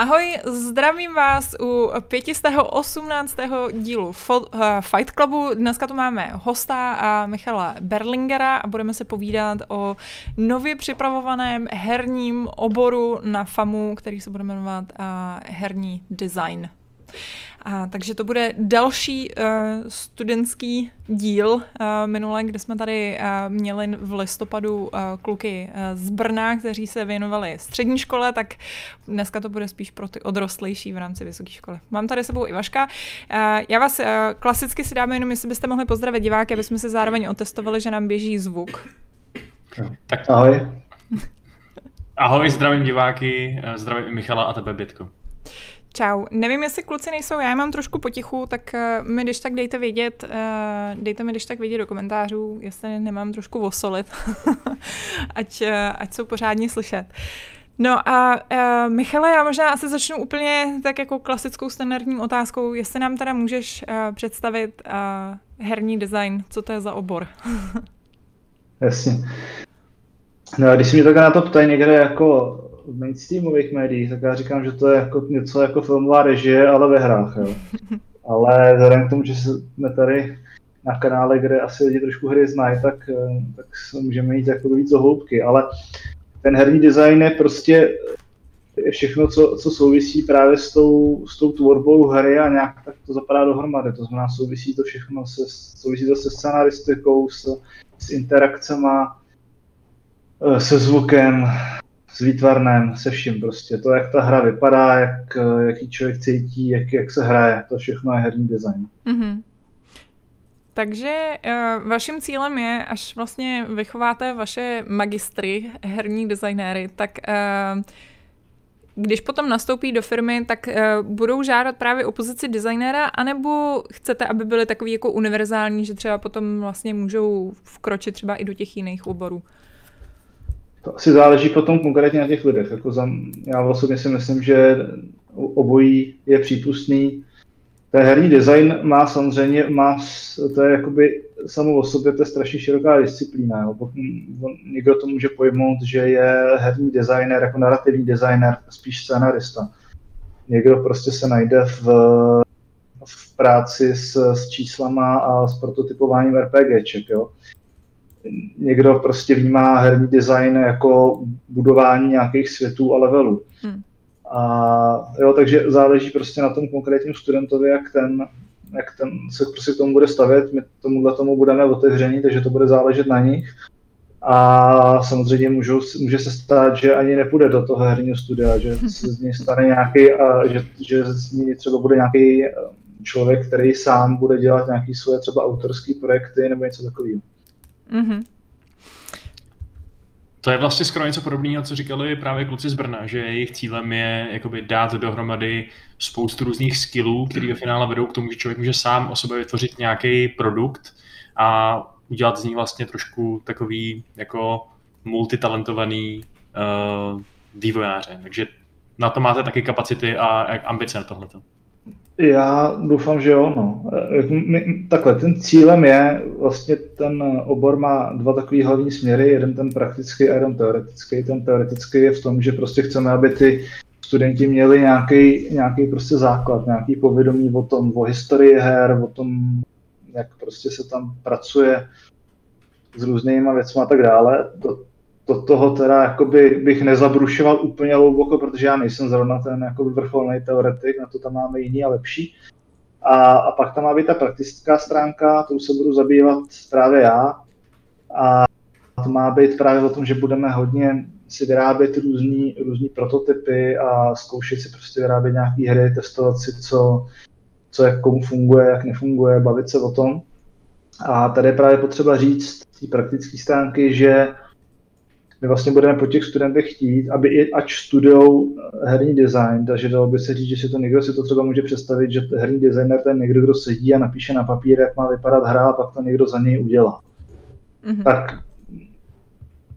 Ahoj, zdravím vás u 518. dílu eh, Fight Clubu. Dneska tu máme hosta a Michala Berlingera a budeme se povídat o nově připravovaném herním oboru na FAMu, který se bude jmenovat uh, herní design. A, takže to bude další uh, studentský díl uh, minule, kde jsme tady uh, měli v listopadu uh, kluky uh, z Brna, kteří se věnovali střední škole, tak dneska to bude spíš pro ty odrostlejší v rámci vysoké školy. Mám tady sebou Ivaška. Uh, já vás uh, klasicky si dáme jenom, jestli byste mohli pozdravit diváky, aby jsme se zároveň otestovali, že nám běží zvuk. Tak. Ahoj. Ahoj, zdravím diváky, zdravím i Michala a tebe, Bětko. Čau. Nevím, jestli kluci nejsou, já je mám trošku potichu, tak uh, mi když tak dejte vědět, uh, dejte mi když tak vědět do komentářů, jestli nemám trošku vosolit, ať, uh, ať jsou pořádně slyšet. No a uh, Michale, já možná asi začnu úplně tak jako klasickou standardní otázkou, jestli nám teda můžeš uh, představit uh, herní design, co to je za obor? Jasně. No a když si mě takhle na to ptají někde jako v mainstreamových médiích, tak já říkám, že to je jako něco jako filmová režie, ale ve hrách. Jo. Ale vzhledem k tomu, že jsme tady na kanále, kde asi lidi trošku hry znají, tak, eh, tak můžeme jít jako víc do hloubky. Ale ten herní design je prostě je všechno, co, co souvisí právě s tou, s tou tvorbou hry a nějak tak to zapadá dohromady. To znamená, souvisí to všechno se, souvisí to se scenaristikou, s, s interakcema, eh, se zvukem, s výtvarnem, se vším prostě. To, jak ta hra vypadá, jak, jaký člověk cítí, jak, jak se hraje, to všechno je herní design. Mm-hmm. Takže uh, vaším cílem je, až vlastně vychováte vaše magistry, herní designéry, tak uh, když potom nastoupí do firmy, tak uh, budou žádat právě o pozici designéra, anebo chcete, aby byly takový jako univerzální, že třeba potom vlastně můžou vkročit třeba i do těch jiných oborů? To asi záleží potom konkrétně na těch lidech. Jako za, já osobně si myslím, že obojí je přípustný. Ten herní design má samozřejmě, má, to je jakoby samo o sobě, to je strašně široká disciplína. Jo. Někdo to může pojmout, že je herní designer, jako narrativní designer, spíš scenarista. Někdo prostě se najde v, v práci s, s číslama a s prototypováním RPGček. Jo někdo prostě vnímá herní design jako budování nějakých světů a levelů. Hmm. A jo, takže záleží prostě na tom konkrétním studentovi, jak ten, jak ten se prostě k tomu bude stavět. My tomuhle tomu budeme otevření, takže to bude záležet na nich. A samozřejmě můžou, může se stát, že ani nepůjde do toho herního studia, že se z něj stane nějaký, a že, že z něj třeba bude nějaký eh, člověk, který sám bude dělat nějaký svoje třeba autorské projekty nebo něco takového. Mm-hmm. To je vlastně skoro něco podobného, co říkali právě kluci z Brna, že jejich cílem je jakoby dát dohromady spoustu různých skillů, které ve finále vedou k tomu, že člověk může sám o sobě vytvořit nějaký produkt a udělat z ní vlastně trošku takový jako multitalentovaný uh, vývojáře. Takže na to máte taky kapacity a ambice na tohleto. Já doufám, že jo. No. My, takhle, ten cílem je, vlastně ten obor má dva takové hlavní směry, jeden ten praktický a jeden teoretický. Ten teoretický je v tom, že prostě chceme, aby ty studenti měli nějaký, nějaký prostě základ, nějaký povědomí o tom, o historii her, o tom, jak prostě se tam pracuje s různýma věcmi a tak dále. To, do toho teda jakoby bych nezabrušoval úplně hluboko, protože já nejsem zrovna ten jakoby vrcholný teoretik, na to tam máme jiný a lepší. A, a pak tam má být ta praktická stránka, tou se budu zabývat právě já. A to má být právě o tom, že budeme hodně si vyrábět různý, různý prototypy a zkoušet si prostě vyrábět nějaké hry, testovat si, co, co jak komu funguje, jak nefunguje, bavit se o tom. A tady je právě potřeba říct z té praktické stránky, že my vlastně budeme po těch studentech chtít, aby i ať studují eh, herní design, takže dalo by se říct, že si to někdo si to třeba může představit, že herní designer je někdo, kdo sedí a napíše na papír, jak má vypadat hra a pak to někdo za něj udělá. Mm-hmm. Tak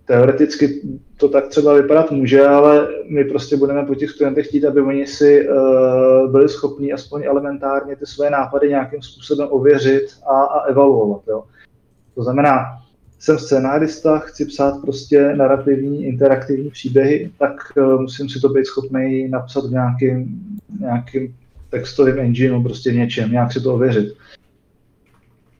teoreticky to tak třeba vypadat může, ale my prostě budeme po těch studentech chtít, aby oni si uh, byli schopni aspoň elementárně ty své nápady nějakým způsobem ověřit a, a evaluovat. Jo. To znamená, jsem scénárista, chci psát prostě narrativní, interaktivní příběhy, tak uh, musím si to být schopný napsat v nějakým, nějakým textovým engineu, prostě něčem, nějak si to ověřit.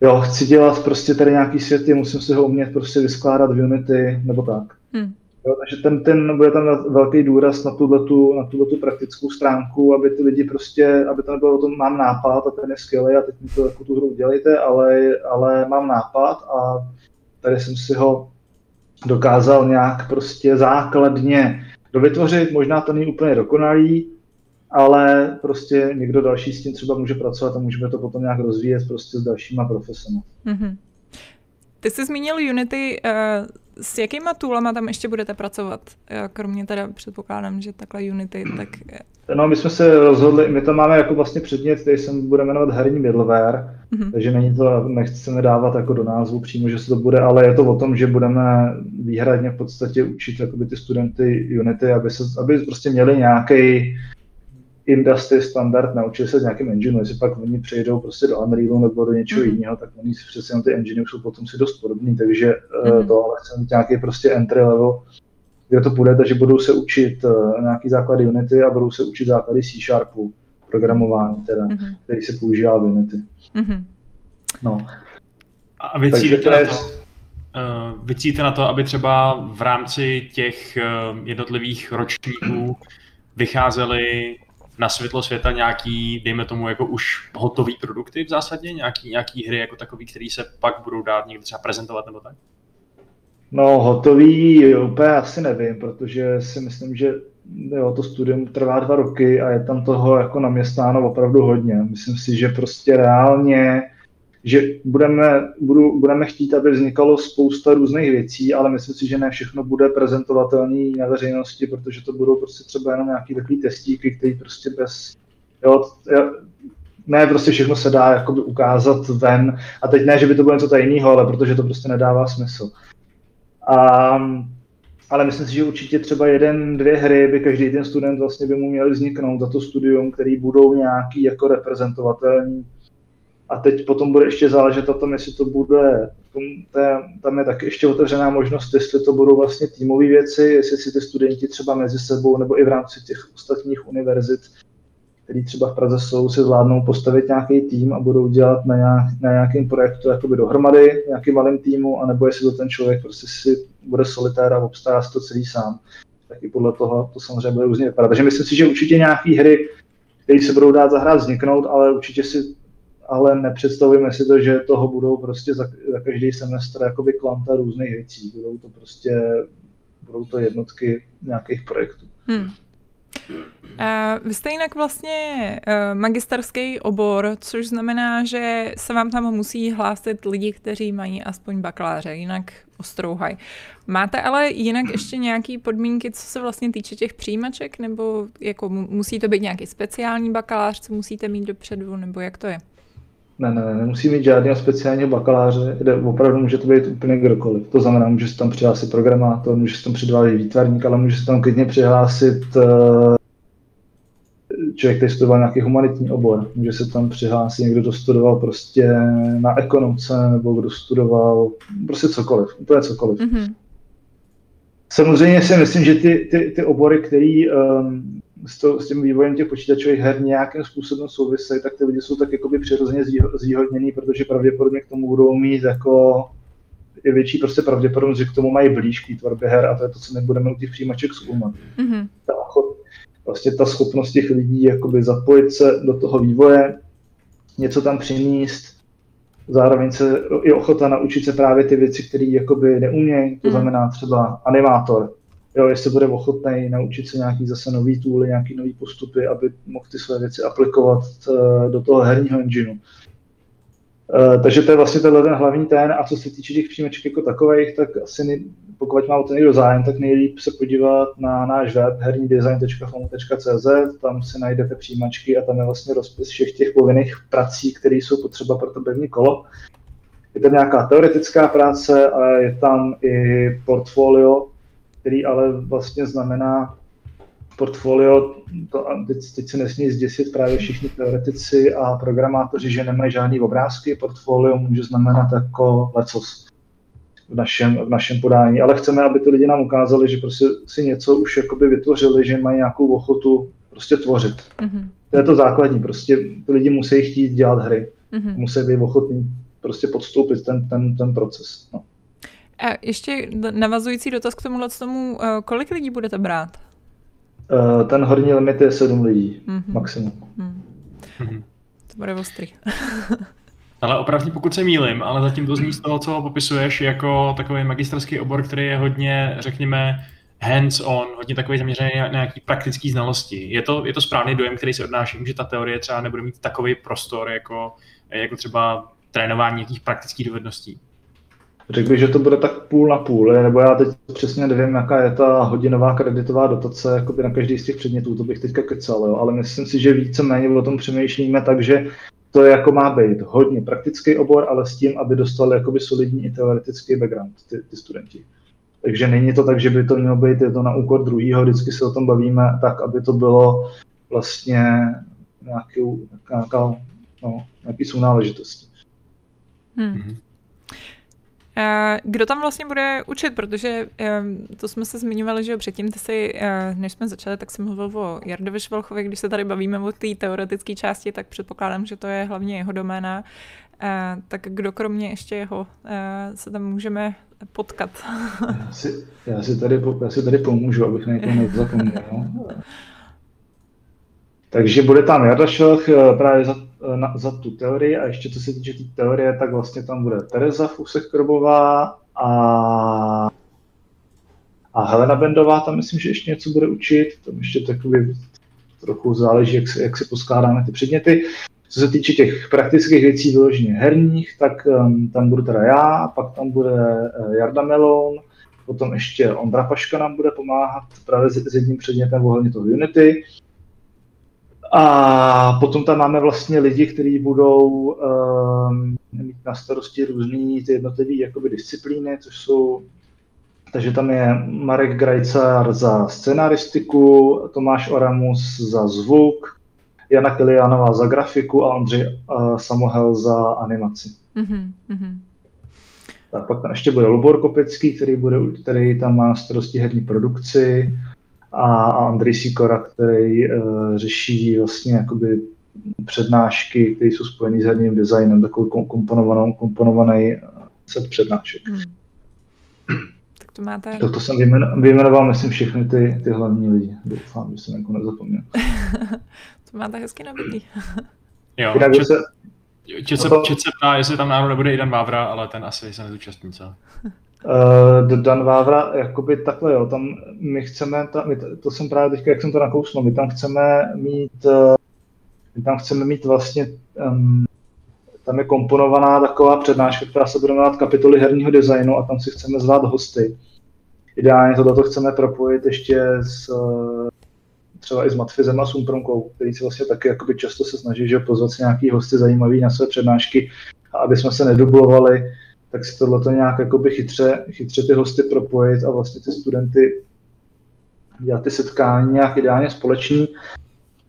Jo, chci dělat prostě tady nějaký světy, musím si ho umět prostě vyskládat v Unity, nebo tak. Hmm. Jo, takže ten, ten, bude tam velký důraz na tuto, na tuto praktickou stránku, aby ty lidi prostě, aby to nebylo o tom, mám nápad a ten je skvělý a teď mi to jako tu hru udělejte, ale, ale mám nápad a tady jsem si ho dokázal nějak prostě základně dovytvořit, možná to není úplně dokonalý, ale prostě někdo další s tím třeba může pracovat a můžeme to potom nějak rozvíjet prostě s dalšíma profesemi. Mm-hmm. Ty jsi zmínil Unity, uh, s jakýma toolama tam ještě budete pracovat? Kromě teda předpokládám, že takhle Unity, tak... No, my jsme se rozhodli, my to máme jako vlastně předmět, který se bude jmenovat herní middleware, mm-hmm. takže není to, nechceme dávat jako do názvu přímo, že se to bude, ale je to o tom, že budeme výhradně v podstatě učit jakoby ty studenty Unity, aby, se, aby prostě měli nějaký industry standard, naučili se s nějakým engineu, jestli pak oni přejdou prostě do Unrealu nebo do něčeho mm-hmm. jiného, tak oni si přece ty enginey jsou potom si dost podobný, takže mm-hmm. to ale chceme mít nějaký prostě entry level, kde to půjde, takže budou se učit uh, nějaký základy Unity a budou se učit základy C Sharpu, programování teda, mm-hmm. který se používá v Unity. Mm-hmm. No. A vy cílíte, na to, uh, vy cílíte na to, aby třeba v rámci těch uh, jednotlivých ročníků vycházely na světlo světa nějaký, dejme tomu, jako už hotový produkty v zásadě, nějaký, nějaký hry jako takový, který se pak budou dát někde třeba prezentovat nebo tak? No, hotový úplně asi nevím, protože si myslím, že jo, to studium trvá dva roky a je tam toho jako naměstáno opravdu hodně. Myslím si, že prostě reálně že budeme, budu, budeme chtít, aby vznikalo spousta různých věcí, ale myslím si, že ne všechno bude prezentovatelný na veřejnosti, protože to budou prostě třeba jenom nějaký takový testíky, který prostě bez, jo, ne, prostě všechno se dá jakoby ukázat ven. A teď ne, že by to bylo něco tajného, ale protože to prostě nedává smysl. A, ale myslím si, že určitě třeba jeden, dvě hry by každý ten student vlastně by mu měl vzniknout za to studium, který budou nějaký jako reprezentovatelný a teď potom bude ještě záležet na tom, jestli to bude, tam je taky ještě otevřená možnost, jestli to budou vlastně týmové věci, jestli si ty studenti třeba mezi sebou nebo i v rámci těch ostatních univerzit, který třeba v Praze jsou, si zvládnou postavit nějaký tým a budou dělat na, nějak, na nějakém projektu jakoby dohromady, nějakým malým týmu, anebo jestli to ten člověk prostě si bude solitér a obstará si to celý sám. Tak i podle toho to samozřejmě bude různě vypadat. Takže myslím si, že určitě nějaké hry, které se budou dát zahrát, vzniknout, ale určitě si ale nepředstavujeme si to, že toho budou prostě za, za každý semestr jakoby kvanta různých věcí. Budou to prostě, budou to jednotky nějakých projektů. Hmm. Uh, vy jste jinak vlastně uh, magisterský obor, což znamená, že se vám tam musí hlásit lidi, kteří mají aspoň bakaláře, jinak ostrouhaj. Máte ale jinak ještě nějaké podmínky, co se vlastně týče těch přijímaček, nebo jako musí to být nějaký speciální bakalář, co musíte mít dopředu, nebo jak to je? Ne, ne, ne, nemusí mít žádného speciálního bakaláře, kde opravdu může to být úplně kdokoliv. To znamená, může se tam přihlásit programátor, může se tam přihlásit výtvarník, ale může se tam klidně přihlásit uh, člověk, který studoval nějaký humanitní obor. Může se tam přihlásit někdo, kdo studoval prostě na ekonomce, nebo kdo studoval prostě cokoliv, úplně cokoliv. Mm-hmm. Samozřejmě si myslím, že ty, ty, ty obory, které um, s, to, s tím vývojem těch počítačových her nějakým způsobem souvisejí, tak ty lidi jsou tak jakoby přirozeně zvýhodnění, protože pravděpodobně k tomu budou mít jako je větší prostě pravděpodobnost, že k tomu mají blíž k tvorbě her a to je to, co my budeme u těch přijímaček zkoumat. Mm-hmm. Ta, vlastně ta schopnost těch lidí jakoby zapojit se do toho vývoje, něco tam přinést, zároveň se je ochota naučit se právě ty věci, které jakoby neumějí, to mm. znamená třeba animátor, jo, jestli bude ochotný naučit se nějaký zase nový tooly, nějaký nový postupy, aby mohl ty své věci aplikovat uh, do toho herního engineu. Uh, takže to je vlastně tenhle ten hlavní ten. A co se týče těch příjmeček jako takových, tak asi nej, pokud má o to někdo zájem, tak nejlíp se podívat na náš web hernidesign.fomu.cz, tam si najdete přijímačky a tam je vlastně rozpis všech těch povinných prací, které jsou potřeba pro to první kolo. Je tam nějaká teoretická práce a je tam i portfolio, který ale vlastně znamená portfolio, to, teď, teď se nesmí zděsit právě všichni teoretici a programátoři, že nemají žádný obrázky, portfolio může znamenat jako lecos. v našem, v našem podání, ale chceme, aby ty lidi nám ukázali, že prostě si něco už jakoby vytvořili, že mají nějakou ochotu prostě tvořit. Mm-hmm. To je to základní, prostě ty lidi musí chtít dělat hry, mm-hmm. musí být ochotní prostě podstoupit ten, ten, ten proces. No. A ještě navazující dotaz k tomuhle tomu, eh, kolik lidí budete brát? Uh, ten horní limit je sedm lidí, mm-hmm. maximum. Mm-hmm. To bude ostrý. Ale opravdu pokud se mýlim, ale zatím to zní z toho, co ho popisuješ jako takový magisterský obor, který je hodně, řekněme, hands-on, hodně takový zaměřený na nějaký praktický znalosti. Je to, je to správný dojem, který se odnáším, že ta teorie třeba nebude mít takový prostor jako, jako třeba trénování nějakých praktických dovedností? Řekl bych, že to bude tak půl na půl, nebo já teď přesně nevím, jaká je ta hodinová kreditová dotace jakoby na každý z těch předmětů, to bych teďka kecal, jo. ale myslím si, že víceméně o tom přemýšlíme tak, že to je jako má být hodně praktický obor, ale s tím, aby dostali jakoby solidní i teoretický background ty, ty studenti. Takže není to tak, že by to mělo být je to na úkor druhýho, vždycky se o tom bavíme tak, aby to bylo vlastně nějakou, nějaká, no, nějaký sounáležitosti. Hmm. Mhm. Kdo tam vlastně bude učit, protože to jsme se zmiňovali, že předtím ty si, než jsme začali, tak jsem mluvil o Jardovi Švelchovi, když se tady bavíme o té teoretické části, tak předpokládám, že to je hlavně jeho doména. Tak kdo kromě ještě jeho se tam můžeme potkat? Já si, já si, tady, já si tady pomůžu, abych na někoho nezapomněl. Takže bude tam Jarda Švelch právě za Eh, na, za tu teorii a ještě co se týče té teorie, tak vlastně tam bude Tereza Fusek-Krobová a, a Helena Bendová, tam myslím, že ještě něco bude učit, tam ještě takový trochu záleží, jak, se, jak si poskládáme ty předměty. Co se týče těch praktických věcí vyloženě herních, tak um, tam budu teda já, pak tam bude uh, Jarda Melon, potom ještě Ondra Paška nám bude pomáhat právě s, s jedním předmětem ohledně toho Unity. A potom tam máme vlastně lidi, kteří budou um, mít na starosti různé ty jednotlivé jakoby disciplíny, což jsou takže tam je Marek Grajcar za scenaristiku, Tomáš Oramus za zvuk, Jana Kilianová za grafiku a Ondřej uh, Samohel za animaci. Mm-hmm. Tak pak tam ještě bude Lubor Kopecký, který, bude, který tam má starosti herní produkci, a Andrej Sikora, který uh, řeší vlastně jakoby přednášky, které jsou spojené s herním designem, takový komponovaný, komponovaný set přednášek. Hmm. Tak to máte... Tak to jsem vyjmenoval, myslím, všechny ty, ty hlavní lidi. Doufám, že jsem jako nezapomněl. to máte hezky nabitý. jo, Jinak, čet, se... čet, se, čet se ptá, jestli tam náhodou nebude Idan Vávra, ale ten asi se nezúčastní, co? Uh, Dan Vávra, jakoby takhle, jo, tam my chceme, ta, my, to jsem právě teďka, jak jsem to nakousl, my tam chceme mít, uh, my tam chceme mít vlastně, um, tam je komponovaná taková přednáška, která se bude jmenovat kapitoly herního designu a tam si chceme zvát hosty. Ideálně tohle chceme propojit ještě s, třeba i s Matfizem a Sumpromkou, který si vlastně taky jakoby často se snaží, že pozvat si nějaký hosty zajímavý na své přednášky, a aby jsme se nedublovali, tak si tohleto nějak jakoby chytře, chytře ty hosty propojit a vlastně ty studenty dělat ty setkání nějak ideálně společný.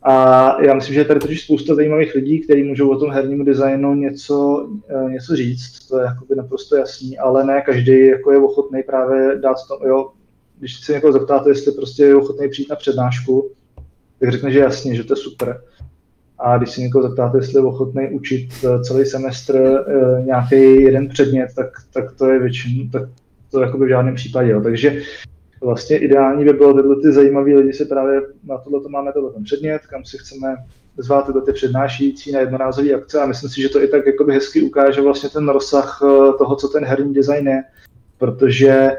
A já myslím, že je tady totiž spousta zajímavých lidí, kteří můžou o tom hernímu designu něco, eh, něco říct, to je jakoby naprosto jasný, ale ne každý jako je ochotný právě dát to, jo, když se někoho zeptáte, jestli prostě je ochotný přijít na přednášku, tak řekne, že jasně, že to je super. A když si někoho zeptáte, jestli je ochotný učit eh, celý semestr eh, nějaký jeden předmět, tak, tak to je většinou, tak to jako by v žádném případě. Jo. Takže vlastně ideální by bylo tyhle ty zajímavé lidi si právě na tohle to máme tohle ten předmět, kam si chceme zvát tyhle ty přednášející na jednorázové akce a myslím si, že to i tak jakoby hezky ukáže vlastně ten rozsah eh, toho, co ten herní design je, protože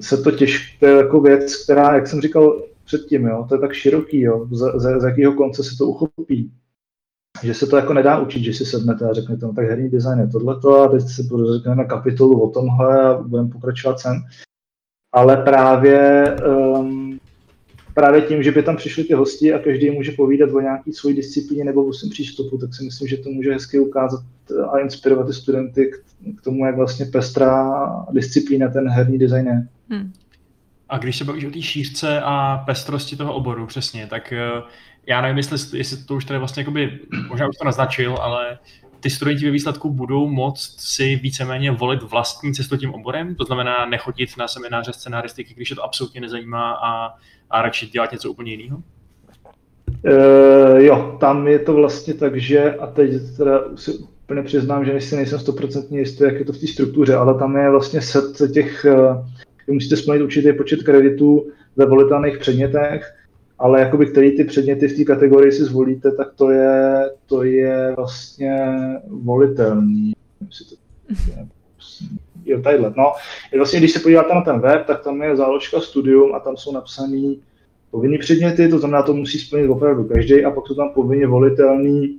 se to těžké, jako věc, která, jak jsem říkal, předtím, jo, to je tak široký, jo, z, z, z jakého konce se to uchopí, že se to jako nedá učit, že si sednete a řeknete, no tak herní design je tohleto a teď si řekneme kapitolu o tomhle a budeme pokračovat sem. Ale právě, um, právě tím, že by tam přišli ty hosti a každý může povídat o nějaký svojí disciplíně nebo o svém přístupu, tak si myslím, že to může hezky ukázat a inspirovat ty studenty k, k tomu, jak vlastně pestrá disciplína ten herní design je. Hmm. A když se bavíš o té šířce a pestrosti toho oboru, přesně, tak eh, já nevím, jestli, jestli to už tady vlastně jakoby, možná už to naznačil, ale ty studenti ve výsledku budou moct si víceméně volit vlastní cestu tím oborem, to znamená nechodit na semináře scenaristiky, když je to absolutně nezajímá a, a radši dělat něco úplně jiného? Uh, jo, tam je to vlastně tak, že, a teď teda si úplně přiznám, že si nejsem stoprocentně jistý, jak je to v té struktuře, ale tam je vlastně set těch, uh, musíte splnit určitý počet kreditů ve volitelných předmětech, ale jakoby který ty předměty v té kategorii si zvolíte, tak to je, to je vlastně volitelný. Jo, tadyhle. No, vlastně, když se podíváte na ten web, tak tam je záložka studium a tam jsou napsané povinný předměty, to znamená, to musí splnit opravdu každý a pak jsou tam povinně volitelný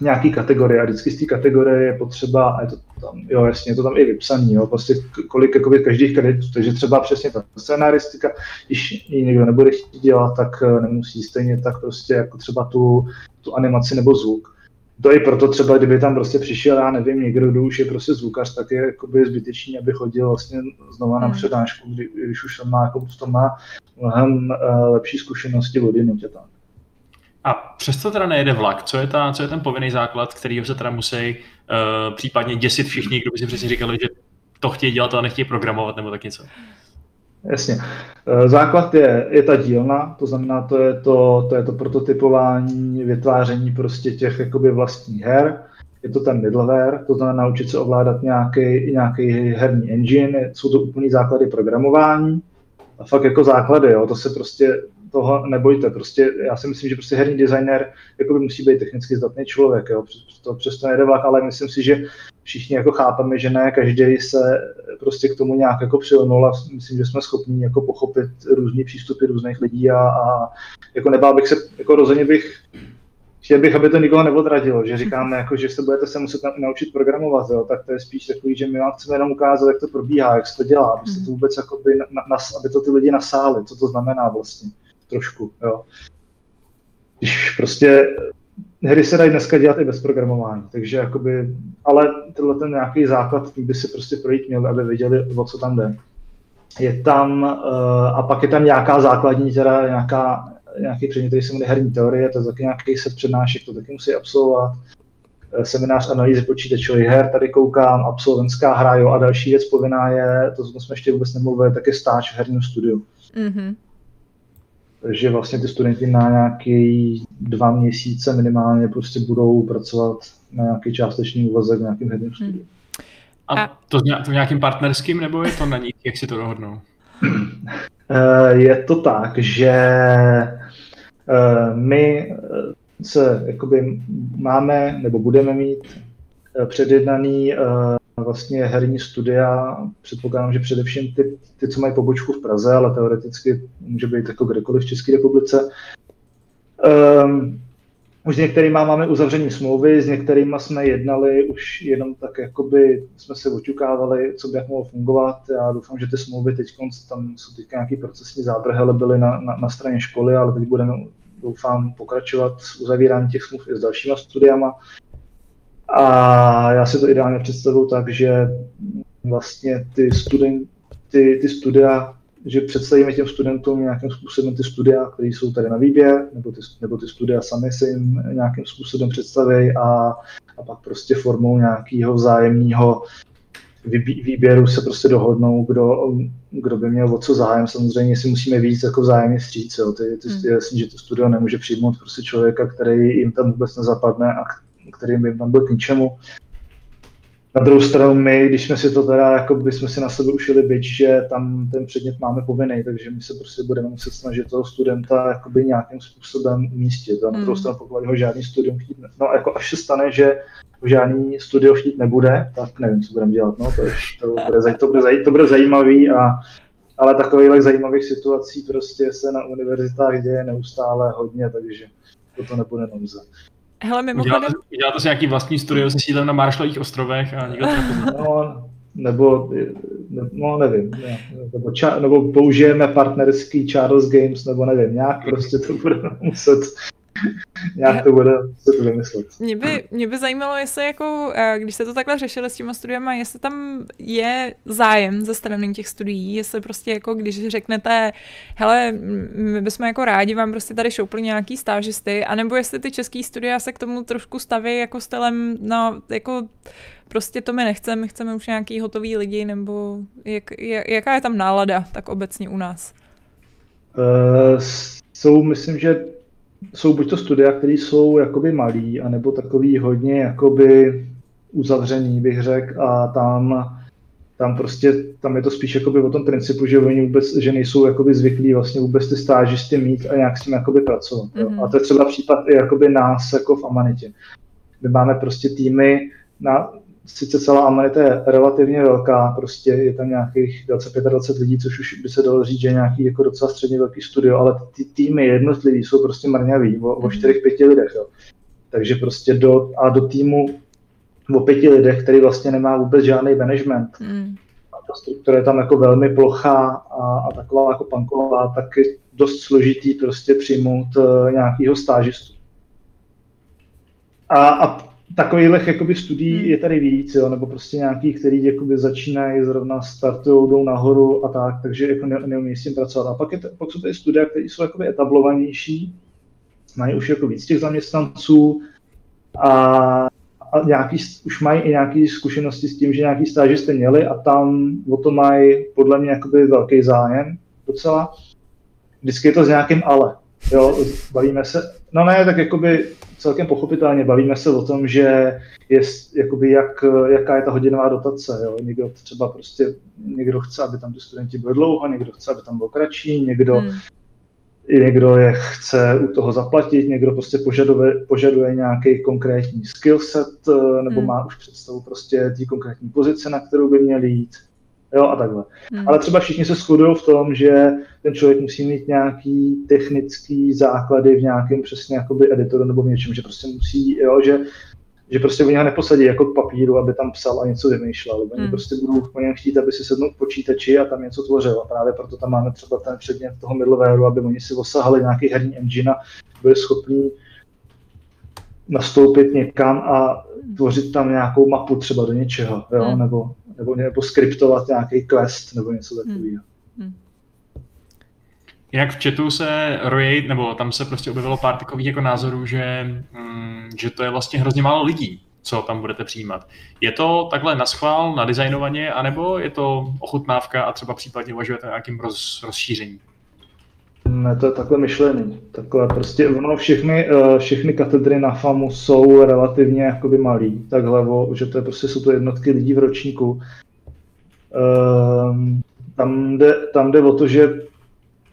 nějaký kategorie a vždycky z té kategorie je potřeba, a je to tam, jo jasně, je to tam i vypsaný, jo, prostě kolik jakoby každých kreditů, takže třeba přesně ta scenaristika, když ji někdo nebude chtít dělat, tak eh, nemusí stejně tak prostě jako třeba tu, tu animaci nebo zvuk. To i proto třeba, kdyby tam prostě přišel, já nevím, někdo, kdo už je prostě zvukař, tak je jakoby zbytečný, aby chodil vlastně znova na hmm. přednášku, kdy, když už on má, jako, to má mnohem uh, lepší zkušenosti od jinutě tam. A přesto teda nejede vlak. Co je, ta, co je ten povinný základ, který se teda musí uh, případně děsit všichni, kdo by si přesně říkali, že to chtějí dělat, ale nechtějí programovat nebo tak něco? Jasně. Eh, základ je, je ta dílna, to znamená, to je to, to je to prototypování, vytváření prostě těch jakoby vlastních her. Je to ten middleware, to znamená naučit se ovládat nějaký, nějaký herní engine, jsou to úplný základy programování. A fakt jako základy, jo, to se prostě toho nebojte. Prostě já si myslím, že prostě herní designer jako by musí být technicky zdatný člověk. Jo. To přesto nejde vlak, ale myslím si, že všichni jako chápeme, že ne každý se prostě k tomu nějak jako přilnul a myslím, že jsme schopni jako pochopit různé přístupy různých lidí a, a jako nebál bych se, jako rozhodně bych chtěl bych, aby to nikoho neodradilo, že říkáme, jako, že se budete se muset naučit programovat, jo, tak to je spíš takový, že my vám chceme jenom ukázat, jak to probíhá, jak se to dělá, aby se to vůbec jakoby, na, na, aby to ty lidi nasáli, co to znamená vlastně trošku. Jo. Když prostě hry se dají dneska dělat i bez programování, takže jakoby, ale tenhle ten nějaký základ by si prostě projít měl, aby věděli, o co tam jde. Je tam, uh, a pak je tam nějaká základní, teda nějaká, nějaký předmět, který se jmenuje herní teorie, to je taky nějaký set přednášek, to taky musí absolvovat. Eh, seminář analýzy počítačových her, tady koukám, absolventská hra, jo, a další věc povinná je, to jsme ještě vůbec nemluvili, tak je stáž v herním studiu. Mm-hmm. Takže vlastně ty studenti na nějaký dva měsíce minimálně prostě budou pracovat na nějaký částečný úvazek v nějakým herním studiu. Hmm. A to, to nějakým partnerským, nebo je to na nich, jak si to dohodnou? Eh, je to tak, že eh, my se jakoby máme nebo budeme mít eh, předjednaný vlastně herní studia, předpokládám, že především ty, ty, co mají pobočku v Praze, ale teoreticky může být jako kdekoliv v České republice. Um, už s některými máme uzavření smlouvy, s některými jsme jednali už jenom tak, jakoby jsme se oťukávali, co by jak mohlo fungovat. Já doufám, že ty smlouvy teď, tam jsou teď nějaký procesní zábrhy, ale byly na, na, na straně školy, ale teď budeme, doufám, pokračovat s uzavíráním těch smluv i s dalšíma studiama. A já si to ideálně představuju tak, že vlastně ty, student, ty, ty studia, že představíme těm studentům nějakým způsobem ty studia, které jsou tady na výběr, nebo ty, nebo ty studia sami se jim nějakým způsobem představí a, a pak prostě formou nějakého vzájemného výběru se prostě dohodnou, kdo, kdo by měl o co zájem. Samozřejmě si musíme víc jako vzájemně stříct. Jo. Ty, ty, hmm. jasný, že to studio nemůže přijmout prostě člověka, který jim tam vůbec nezapadne a který by tam byl k ničemu. Na druhou stranu my, když jsme si to teda, jako by jsme si na sebe ušili byč, že tam ten předmět máme povinný, takže my se prostě budeme muset snažit toho studenta jakoby nějakým způsobem umístit. A na druhou hmm. stranu, pokud ho žádný studium chtít ne... No jako až se stane, že žádný studio chtít nebude, tak nevím, co budeme dělat. No, to, je, to, bude, to, bude, to bude zajímavý a ale takových zajímavých situací prostě se na univerzitách děje neustále hodně, takže to nebude nouze. Hele, mimochodem... Uděláte, uděláte si nějaký vlastní studio se sídlem na Marshallových ostrovech a nikdo to no, nebo, no nevím, ne, nebo, ča, nebo použijeme partnerský Charles Games, nebo nevím, nějak prostě to budeme muset nějak to bude se to vymyslet. Mě by, mě by zajímalo, jestli jako, eh, když se to takhle řešili s těma studiama, jestli tam je zájem ze strany těch studií, jestli prostě jako, když řeknete, hele, my bychom jako rádi vám prostě tady šoupli nějaký stážisty, anebo jestli ty český studia se k tomu trošku staví jako stylem, no, jako prostě to my nechceme, my chceme už nějaký hotový lidi, nebo jak, jaká je tam nálada tak obecně u nás? Uh, jsou, myslím, že jsou buď to studia, které jsou jakoby malý, anebo takový hodně jakoby uzavřený, bych řekl, a tam, tam prostě, tam je to spíš jakoby o tom principu, že oni vůbec, že nejsou jakoby zvyklí vlastně vůbec ty stážisty mít a nějak s tím jakoby pracovat. Mm-hmm. A to je třeba případ i jakoby nás jako v Amanitě. My máme prostě týmy na, sice celá Amanita je relativně velká, prostě je tam nějakých 25-20 lidí, což už by se dalo říct, že je nějaký jako docela středně velký studio, ale ty týmy jednotlivý jsou prostě marňavý, o, o 4-5 mhm. lidech. Jo. Takže prostě do, a do týmu o pěti lidech, který vlastně nemá vůbec žádný management. Mm. A ta struktura je tam jako velmi plochá a, a taková jako panková, tak je dost složitý prostě přijmout uh, nějakýho stážistu. A, a takových jakoby studií hmm. je tady víc, jo, nebo prostě nějakých, který jakoby začínají, zrovna startují, jdou nahoru a tak, takže jako ne, neumí s tím pracovat. A pak, je, pak jsou tady studia, které jsou jakoby etablovanější, mají už jako víc těch zaměstnanců a, a nějaký, už mají i nějaké zkušenosti s tím, že nějaký stážisty měli a tam o to mají podle mě jakoby velký zájem docela. Vždycky je to s nějakým ale. Jo, bavíme se, no ne, tak jakoby celkem pochopitelně bavíme se o tom, že je, jakoby jak, jaká je ta hodinová dotace. Jo? Někdo třeba prostě, někdo chce, aby tam ty studenti byli dlouho, někdo chce, aby tam bylo kratší, někdo, hmm. někdo je chce u toho zaplatit, někdo prostě požaduje, požaduje nějaký konkrétní skillset eh, nebo hmm. má už představu prostě té konkrétní pozice, na kterou by měl jít jo, a takhle. Hmm. Ale třeba všichni se shodují v tom, že ten člověk musí mít nějaký technický základy v nějakém přesně jakoby editoru nebo v něčem, že prostě musí, jo, že, že prostě u něho neposadí jako k papíru, aby tam psal a něco vymýšlel. Oni hmm. prostě budou po něm chtít, aby si sednul k počítači a tam něco tvořil. A právě proto tam máme třeba ten předmět toho middlewareu, aby oni si osahali nějaký herní engine a byli schopní nastoupit někam a tvořit tam nějakou mapu třeba do něčeho, jo? Hmm. Nebo, nebo, nebo skriptovat nějaký quest nebo něco hmm. takového. Hmm. Jak v chatu se rojí, nebo tam se prostě objevilo pár takových jako názorů, že, mm, že to je vlastně hrozně málo lidí, co tam budete přijímat. Je to takhle na schvál, na designovaně, anebo je to ochutnávka a třeba případně uvažujete o nějakým roz, rozšíření? Ne, to je takhle myšlený. Takhle prostě, ono všechny, eh, všechny katedry na FAMu jsou relativně jakoby malý, takhle, že to je prostě, jsou to jednotky lidí v ročníku. Um, tam jde, tam jde o to, že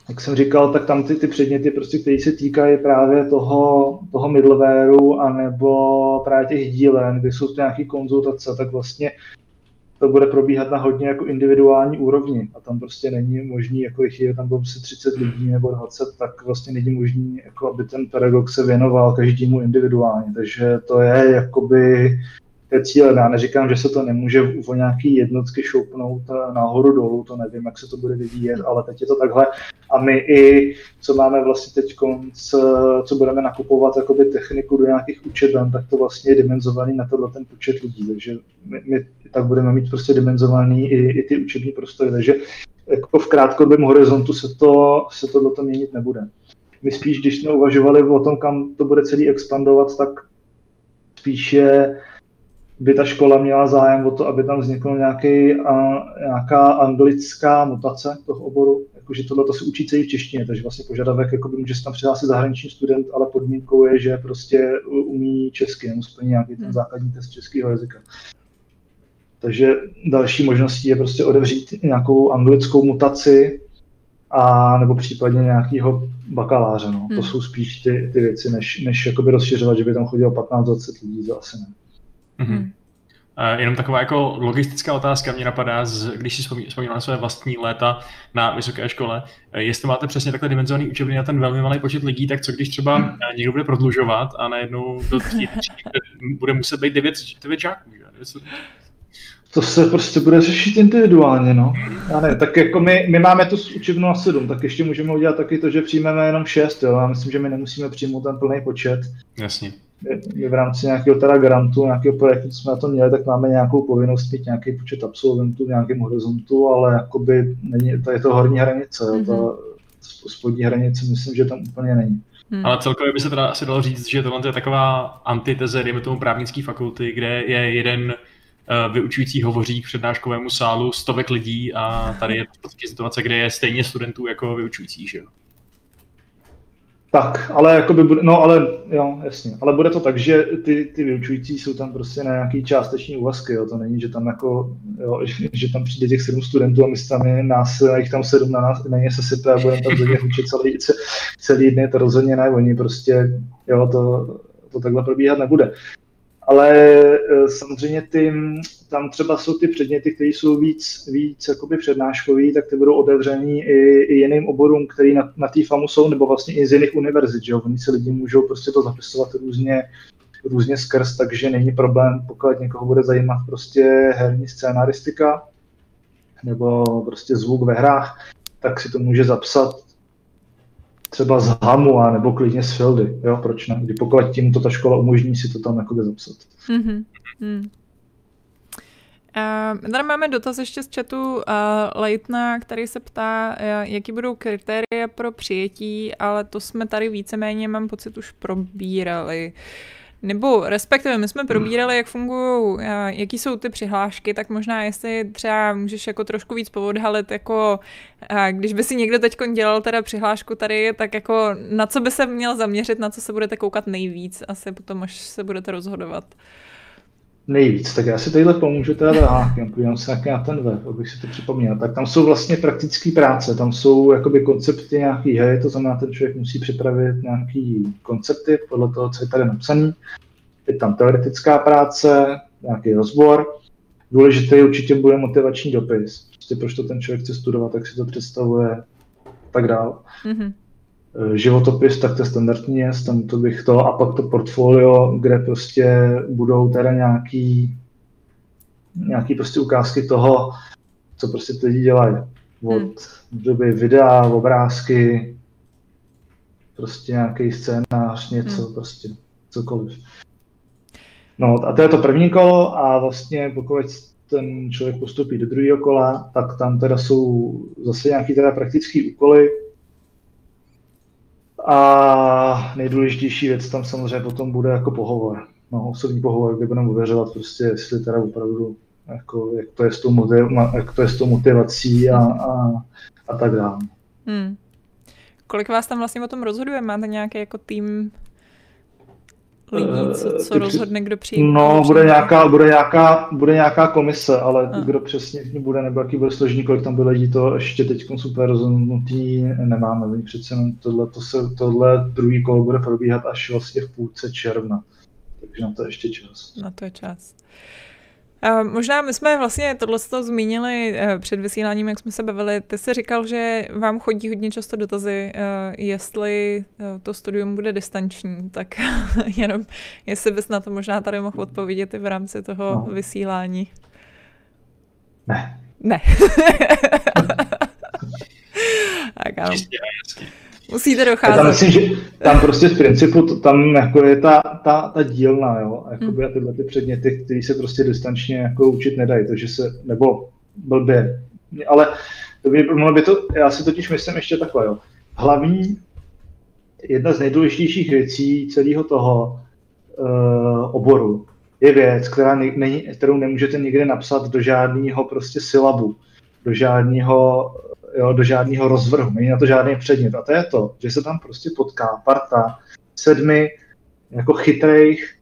jak jsem říkal, tak tam ty, ty předměty, prostě, které se týkají právě toho, toho middlewareu anebo právě těch dílen, kde jsou to nějaké konzultace, tak vlastně to bude probíhat na hodně jako individuální úrovni. A tam prostě není možný, jako je tam bylo prostě 30 lidí nebo 20, tak vlastně není možný, jako aby ten pedagog se věnoval každému individuálně, takže to je jakoby je cílem. Já neříkám, že se to nemůže o nějaký jednotky šoupnout nahoru dolů, to nevím, jak se to bude vyvíjet, ale teď je to takhle. A my i, co máme vlastně teď, co budeme nakupovat jakoby techniku do nějakých učeben, tak to vlastně je dimenzovaný na tohle ten počet lidí, takže my, my tak budeme mít prostě dimenzovaný i, i ty učební prostory, takže jako v krátkodobém horizontu se to, se tohle měnit nebude. My spíš, když jsme uvažovali o tom, kam to bude celý expandovat, tak spíše by ta škola měla zájem o to, aby tam vznikla nějaký, a, nějaká anglická mutace toho oboru, jakože tohle to se učí celý v češtině, takže vlastně požadavek, jako by může se tam přihlásit zahraniční student, ale podmínkou je, že prostě umí česky, nemusí splnit nějaký ten hmm. základní test českého jazyka. Takže další možností je prostě odevřít nějakou anglickou mutaci a nebo případně nějakého bakaláře. No. Hmm. To jsou spíš ty, ty věci, než, než jakoby rozšiřovat, že by tam chodilo 15-20 lidí, to asi ne. Mm-hmm. Uh, jenom taková jako logistická otázka mě napadá, z, když si vzpomínám na své vlastní léta na vysoké škole. Uh, jestli máte přesně takhle dimenzovaný učebny na ten velmi malý počet lidí, tak co když třeba uh, někdo bude prodlužovat a najednou do tří, bude muset být 9, 9 žáků, že? To se prostě bude řešit individuálně, no. Já ne, tak jako my, my máme tu učebnu na sedm, tak ještě můžeme udělat taky to, že přijmeme jenom šest, jo. Já myslím, že my nemusíme přijmout ten plný počet. Jasně. My, v rámci nějakého teda grantu, nějakého projektu, co jsme na to měli, tak máme nějakou povinnost mít nějaký počet absolventů v nějakém horizontu, ale jakoby není, to je to horní hranice. Mm-hmm. Ta spodní hranice myslím, že tam úplně není. Hmm. Ale celkově by se teda asi dalo říct, že tohle je taková antiteze, dejme tomu právnické fakulty, kde je jeden uh, vyučující hovoří k přednáškovému sálu stovek lidí a tady je prostě situace, kde je stejně studentů jako vyučující, že jo? Tak, ale jakoby bude, no ale jo, jasně, ale bude to tak, že ty, ty vyučující jsou tam prostě na nějaký částeční úvazky, jo, to není, že tam jako, jo, že, že tam přijde těch sedm studentů a my tam je nás, jich tam sedm na nás, na ně se sype a budeme tam za ně učit celý, celý dny, to rozhodně ne, oni prostě, jo, to, to takhle probíhat nebude ale eh, samozřejmě ty, tam třeba jsou ty předměty, které jsou víc, víc jakoby přednáškový, tak ty budou otevřený i, i jiným oborům, který na, na té FAMu jsou, nebo vlastně i z jiných univerzit, že jo? Oni se lidi můžou prostě to zapisovat různě, různě skrz, takže není problém, pokud někoho bude zajímat prostě herní scénaristika, nebo prostě zvuk ve hrách, tak si to může zapsat třeba z Hamu a nebo klidně z Fildy, jo, proč ne? Kdy pokud tím to ta škola umožní si to tam jakoby zapsat. Mm-hmm. Mm. Uh, tady máme dotaz ještě z chatu uh, Leitna, který se ptá, uh, jaký budou kritéria pro přijetí, ale to jsme tady víceméně, mám pocit, už probírali. Uh, nebo respektive my jsme probírali, jak fungují, eh, jaký jsou ty přihlášky, tak možná jestli třeba můžeš jako trošku víc povodhalit, jako eh, když by si někdo teď dělal teda přihlášku tady, tak jako na co by se měl zaměřit, na co se budete koukat nejvíc, asi potom, až se budete rozhodovat. Nejvíc, tak já si tadyhle pomůžu teda hákem, podívám se nějaký na ten web, abych si to připomněl. Tak tam jsou vlastně praktické práce, tam jsou jakoby koncepty nějaký hry, to znamená, ten člověk musí připravit nějaký koncepty podle toho, co je tady napsaný. Je tam teoretická práce, nějaký rozbor. Důležitý určitě bude motivační dopis. Prostě proč to ten člověk chce studovat, tak si to představuje tak dál. Mm-hmm. Životopis, tak to je standardní jest, tam to bych to, a pak to portfolio, kde prostě budou teda nějaký, nějaký prostě ukázky toho, co prostě ty lidi dělají. Od hmm. doby videa, obrázky, prostě nějaký scénář, něco, hmm. prostě cokoliv. No a to je to první kolo a vlastně pokud ten člověk postupí do druhého kola, tak tam teda jsou zase nějaké teda praktické úkoly, a nejdůležitější věc tam samozřejmě potom bude jako pohovor. No, osobní pohovor, kde budeme uvěřovat prostě, jestli teda opravdu jako, jak, to je s tou motiv, jak to je s tou motivací a, a, a tak dále. Hmm. Kolik vás tam vlastně o tom rozhoduje? Máte nějaký jako tým lidí, co, co Ty rozhodne, kdo přijde? No, bude nějaká, bude, nějaká, bude nějaká komise, ale a. kdo přesně v ní bude, nebo jaký bude složení, kolik tam bude lidí, to ještě teď super rozhodnutí nemáme. My přece jenom tohle, to se, tohle druhý kolo bude probíhat až vlastně v půlce června. Takže na to ještě čas. Na to je čas. Možná my jsme vlastně tohle to zmínili eh, před vysíláním, jak jsme se bavili. Ty jsi říkal, že vám chodí hodně často dotazy, eh, jestli eh, to studium bude distanční, tak jenom jestli bys na to možná tady mohl odpovědět i v rámci toho no. vysílání. Ne. Ne. tak ano. Musíte docházet. Tam myslím, že tam prostě z principu tam jako je ta, ta, ta dílna, jo, jakoby hmm. a tyhle ty předměty, které se prostě distančně jako učit nedají, takže se, nebo blbě, ale to by, by to, já si totiž myslím ještě takhle, jo. Hlavní, jedna z nejdůležitějších věcí celého toho uh, oboru je věc, která ne, není, kterou nemůžete nikdy napsat do žádného prostě syllabu, do žádného jo, do žádného rozvrhu, není na to žádný předmět. A to je to, že se tam prostě potká parta sedmi jako chytrých,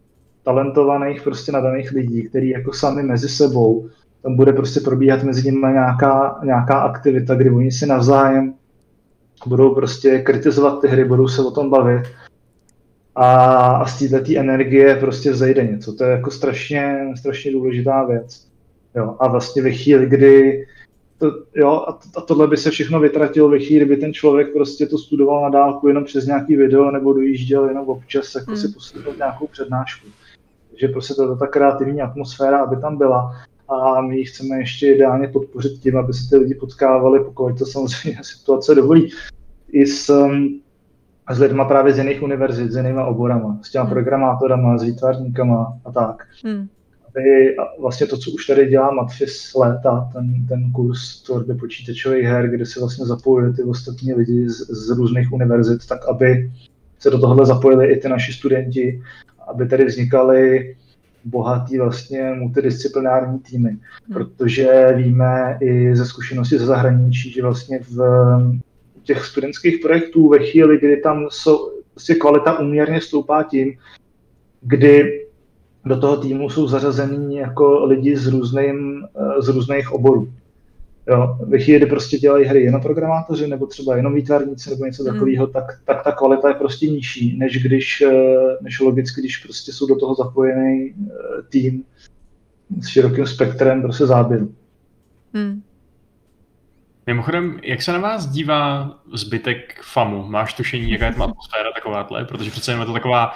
talentovaných, prostě nadaných lidí, který jako sami mezi sebou, tam bude prostě probíhat mezi nimi nějaká, nějaká aktivita, kdy oni si navzájem budou prostě kritizovat ty hry, budou se o tom bavit a, a z této energie prostě vzejde něco. To je jako strašně, strašně důležitá věc. Jo, a vlastně ve chvíli, kdy to, jo, a, a tohle by se všechno vytratilo ve chvíli, kdyby ten člověk prostě to studoval na dálku jenom přes nějaký video nebo dojížděl jenom občas jako hmm. si poslouchat nějakou přednášku. Takže prostě to, ta kreativní atmosféra, aby tam byla. a my ji chceme ještě ideálně podpořit tím, aby se ty lidi potkávali, pokud to samozřejmě situace dovolí, i s, um, s lidma právě z jiných univerzit, s jinýma oborama, s těma hmm. programátorama, s výtvarníkama a tak. Hmm. Aby vlastně to, co už tady dělá Matfis léta, ten, ten kurz tvorby počítačových her, kde se vlastně zapojuje ty ostatní lidi z, z různých univerzit, tak aby se do tohohle zapojili i ty naši studenti, aby tady vznikaly bohatý vlastně multidisciplinární týmy, hmm. protože víme i ze zkušenosti ze zahraničí, že vlastně v těch studentských projektů ve chvíli, kdy tam jsou, vlastně kvalita úměrně stoupá tím, kdy do toho týmu jsou zařazení jako lidi z, různým, z různých oborů. Jo, ve chvíli, kdy prostě dělají hry jenom programátoři, nebo třeba jenom výtvarníci, nebo něco hmm. takového, tak, tak ta kvalita je prostě nižší, než když, eh, než logicky, když prostě jsou do toho zapojený eh, tým s širokým spektrem prostě záběru. Hmm. Mimochodem, jak se na vás dívá zbytek FAMu? Máš tušení, jaká je tam atmosféra takováhle? Protože přece je to taková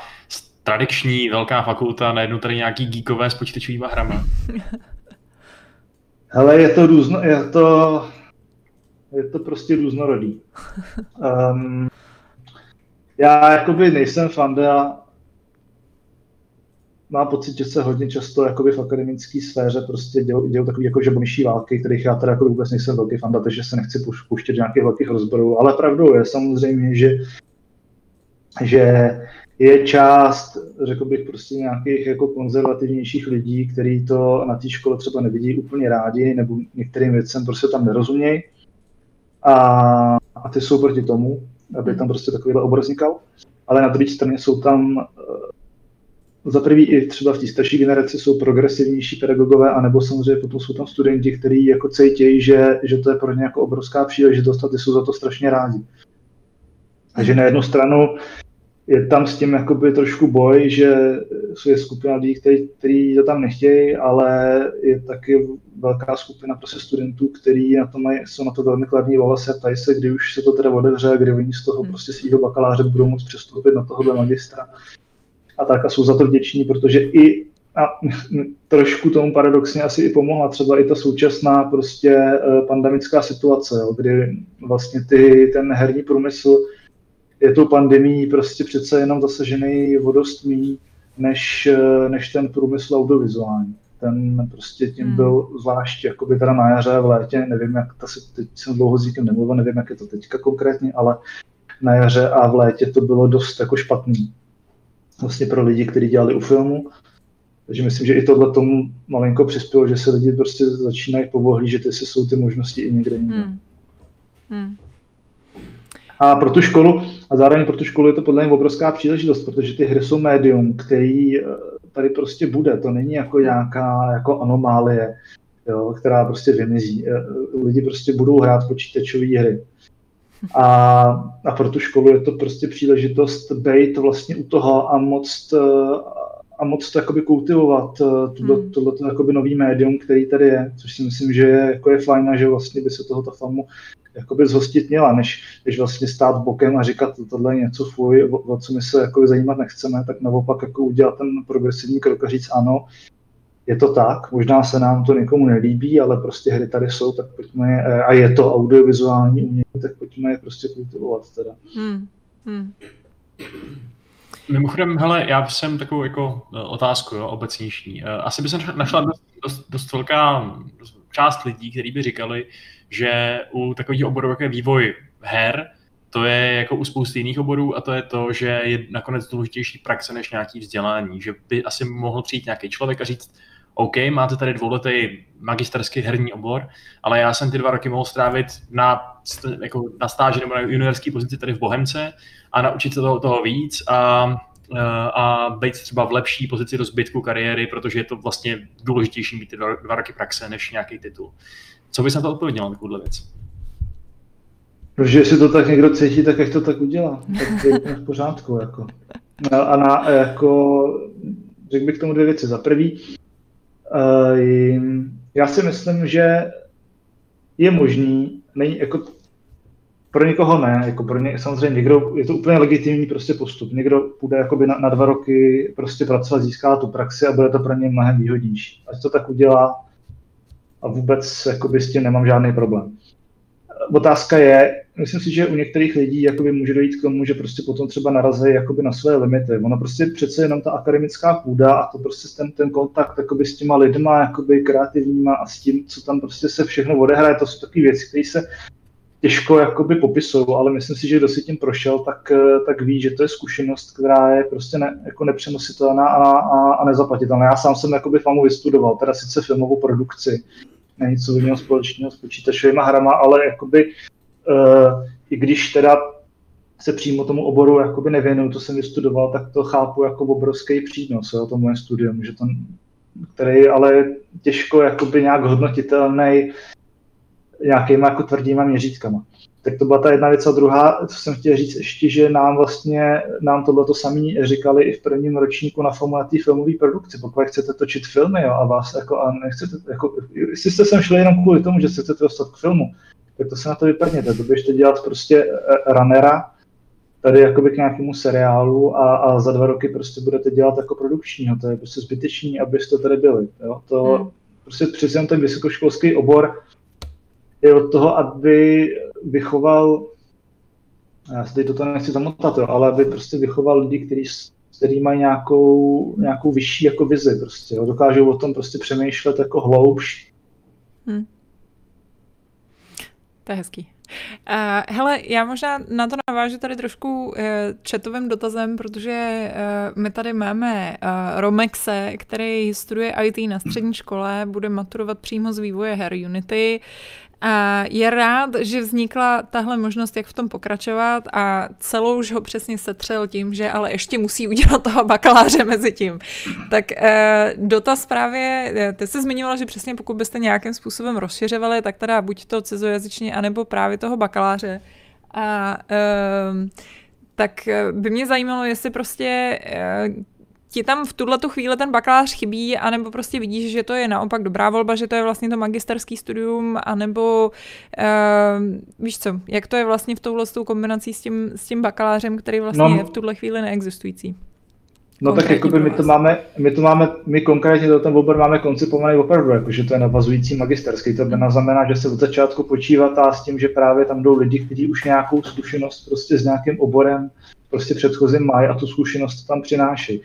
tradiční velká fakulta, najednou tady nějaký geekové s počítačovými hrama. Hele, je to různo, je to, je to prostě různorodý. Um, já jakoby nejsem fanda, mám pocit, že se hodně často jakoby v akademické sféře prostě dělou, dělou takový jako žaboniší války, kterých já teda jako vůbec nejsem velký fanda, takže se nechci pouštět nějakých velkých rozborů, ale pravdou je samozřejmě, že, že je část, řekl bych, prostě nějakých jako konzervativnějších lidí, kteří to na té škole třeba nevidí úplně rádi, nebo některým věcem prostě tam nerozumějí. A, a ty jsou proti tomu, aby tam prostě takovýhle obor vznikal. Ale na druhé straně jsou tam eh, za prvý i třeba v té starší generaci jsou progresivnější pedagogové, anebo samozřejmě potom jsou tam studenti, kteří jako cítějí, že, že to je pro ně jako obrovská příležitost a ty jsou za to strašně rádi. Takže na jednu stranu je tam s tím jakoby trošku boj, že je skupina lidí, který, který to tam nechtějí, ale je taky velká skupina prostě studentů, kteří na to mají, jsou na to velmi kladní vole, a ptají se, kdy už se to teda otevře a kdy oni z toho hmm. prostě svého bakaláře budou moct přestoupit na tohohle magistra. A tak a jsou za to vděční, protože i a trošku tomu paradoxně asi i pomohla třeba i ta současná prostě eh, pandemická situace, jo, kdy vlastně ty, ten herní průmysl je tou pandemí prostě přece jenom zasažený vodost míň než, než ten průmysl audiovizuální. Ten prostě tím hmm. byl zvlášť jakoby teda na jaře v létě, nevím, jak ta se, teď jsem dlouho s díkem nemluvil, nevím, jak je to teďka konkrétně, ale na jaře a v létě to bylo dost jako špatný. Vlastně pro lidi, kteří dělali u filmu. Takže myslím, že i tohle tomu malinko přispělo, že se lidi prostě začínají povohlížet, jestli jsou ty možnosti i někde jinde. Hmm. Hmm. A pro tu školu, a zároveň pro tu školu je to podle mě obrovská příležitost, protože ty hry jsou médium, který eh, tady prostě bude. To není jako nějaká jako anomálie, jo, která prostě vymizí. Eh, lidi prostě budou hrát počítačové hry. A, a pro tu školu je to prostě příležitost být vlastně u toho a moc eh, a moc to jakoby kultivovat, tohle, hmm. tohle jakoby nový médium, který tady je, což si myslím, že je, jako je fajn a že vlastně by se toho ta FAMu jakoby zhostit měla, než, než vlastně stát bokem a říkat, tohle je něco fuj, o, o co my se jakoby zajímat nechceme, tak naopak jako udělat ten progresivní krok a říct ano, je to tak, možná se nám to někomu nelíbí, ale prostě hry tady jsou, tak pojďme je, a je to audiovizuální umění, tak pojďme je prostě kultivovat teda. Hmm. Hmm. Mimochodem, hele, já jsem takovou jako e, otázku, jo, obecnější. E, asi by se našla dost, dost, dost velká část lidí, kteří by říkali, že u takových oborů, jako je vývoj her, to je jako u spousty jiných oborů a to je to, že je nakonec důležitější praxe než nějaký vzdělání. Že by asi mohl přijít nějaký člověk a říct, OK, máte tady dvouletý magisterský herní obor, ale já jsem ty dva roky mohl strávit na, jako na stáži nebo na juniorské pozici tady v Bohemce a naučit se toho, toho víc a, a být třeba v lepší pozici do zbytku kariéry, protože je to vlastně důležitější mít ty dva, dva roky praxe než nějaký titul. Co bys na to odpověděl na takovouhle věc? Protože jestli to tak někdo cítí, tak jak to tak udělá. Tak je v pořádku. Jako. A na, jako, řekl bych k tomu dvě věci. Za prvý, uh, já si myslím, že je možný, není, jako, pro někoho ne, jako pro ně, samozřejmě někdo, je to úplně legitimní prostě postup. Někdo půjde jakoby na, na dva roky prostě pracovat, získá tu praxi a bude to pro ně mnohem výhodnější. Ať to tak udělá, a vůbec jakoby, s tím nemám žádný problém. Otázka je, myslím si, že u některých lidí jakoby může dojít k tomu, že prostě potom třeba narazí jakoby na své limity. Ono prostě přece jenom ta akademická půda a to prostě ten, ten kontakt jakoby s těma lidma, jakoby kreativníma a s tím, co tam prostě se všechno odehraje, to jsou takové věci, které se těžko jakoby popisují, ale myslím si, že kdo si tím prošel, tak, tak ví, že to je zkušenost, která je prostě ne, jako nepřenositelná a, a, a nezaplatitelná. Já sám jsem jakoby FAMu vystudoval, teda sice filmovou produkci, není co jiného společného s počítačovými hrama, ale jakoby uh, i když teda se přímo tomu oboru jakoby nevěnuju, to jsem vystudoval, tak to chápu jako obrovský přínos, jo, to moje studium, že to, který ale těžko jakoby nějak hodnotitelný nějakýma jako tvrdýma měřítkama. Tak to byla ta jedna věc. A druhá, co jsem chtěl říct ještě, že nám vlastně, nám tohle to samý říkali i v prvním ročníku na FOMu na té filmové produkci. Pokud chcete točit filmy jo, a vás jako, a nechcete, jako, jestli jste sem šli jenom kvůli tomu, že se chcete dostat k filmu, tak to se na to vypadněte. To běžte dělat prostě eh, runnera, tady jakoby k nějakému seriálu a, a za dva roky prostě budete dělat jako produkčního. To je prostě zbytečný, abyste tady byli. Jo? To hmm. prostě přece ten vysokoškolský obor je od toho, aby vychoval, já se teď toto nechci zamotat, jo, ale aby prostě vychoval lidi, kteří který mají nějakou, nějakou vyšší jako vizi prostě, jo. dokážou o tom prostě přemýšlet jako hloubš. Hmm. To je hezký. Uh, hele, já možná na to navážu tady trošku uh, chatovým dotazem, protože uh, my tady máme uh, Romexe, který studuje IT na střední škole, bude maturovat přímo z vývoje her Unity. A je rád, že vznikla tahle možnost, jak v tom pokračovat a celou už ho přesně setřel tím, že ale ještě musí udělat toho bakaláře mezi tím. Tak e, dotaz právě, eh, ty jsi zmiňovala, že přesně pokud byste nějakým způsobem rozšiřovali, tak teda buď to cizojazyčně, anebo právě toho bakaláře. A e, tak by mě zajímalo, jestli prostě e, ti tam v tuhle tu chvíli ten bakalář chybí, anebo prostě vidíš, že to je naopak dobrá volba, že to je vlastně to magisterský studium, anebo uh, víš co, jak to je vlastně v touhle s kombinací s tím, s tím bakalářem, který vlastně no, je v tuhle chvíli neexistující. No tak jakoby my to máme, my to máme, my konkrétně do ten obor máme koncipovaný opravdu, jakože to je navazující magisterský. To by znamená, že se od začátku počívatá s tím, že právě tam jdou lidi, kteří už nějakou zkušenost prostě s nějakým oborem prostě předchozím mají a tu zkušenost tam přinášejí.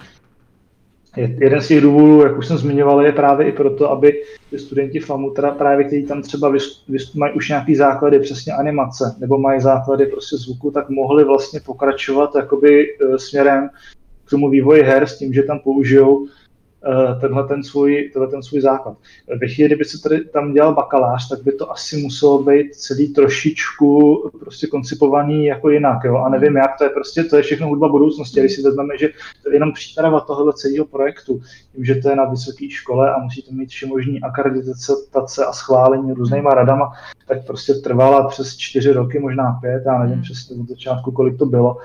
Jeden z těch důvodů, jak už jsem zmiňoval, je právě i proto, aby studenti FAMu, teda právě kteří tam třeba mají už nějaký základy přesně animace, nebo mají základy prostě zvuku, tak mohli vlastně pokračovat jakoby e, směrem k tomu vývoji her s tím, že tam použijou tenhle ten svůj, tenhle ten svůj základ. Ve chvíli, kdyby se tady tam dělal bakalář, tak by to asi muselo být celý trošičku prostě koncipovaný jako jinak, jo? a nevím jak, to je prostě, to je všechno hudba budoucnosti, když si vezmeme, že to je jenom příprava tohohle celého projektu, tím, že to je na vysoké škole a musíte mít všemožní akreditace a schválení různýma radama, tak prostě trvala přes čtyři roky, možná pět, já nevím přesně od začátku, kolik to bylo,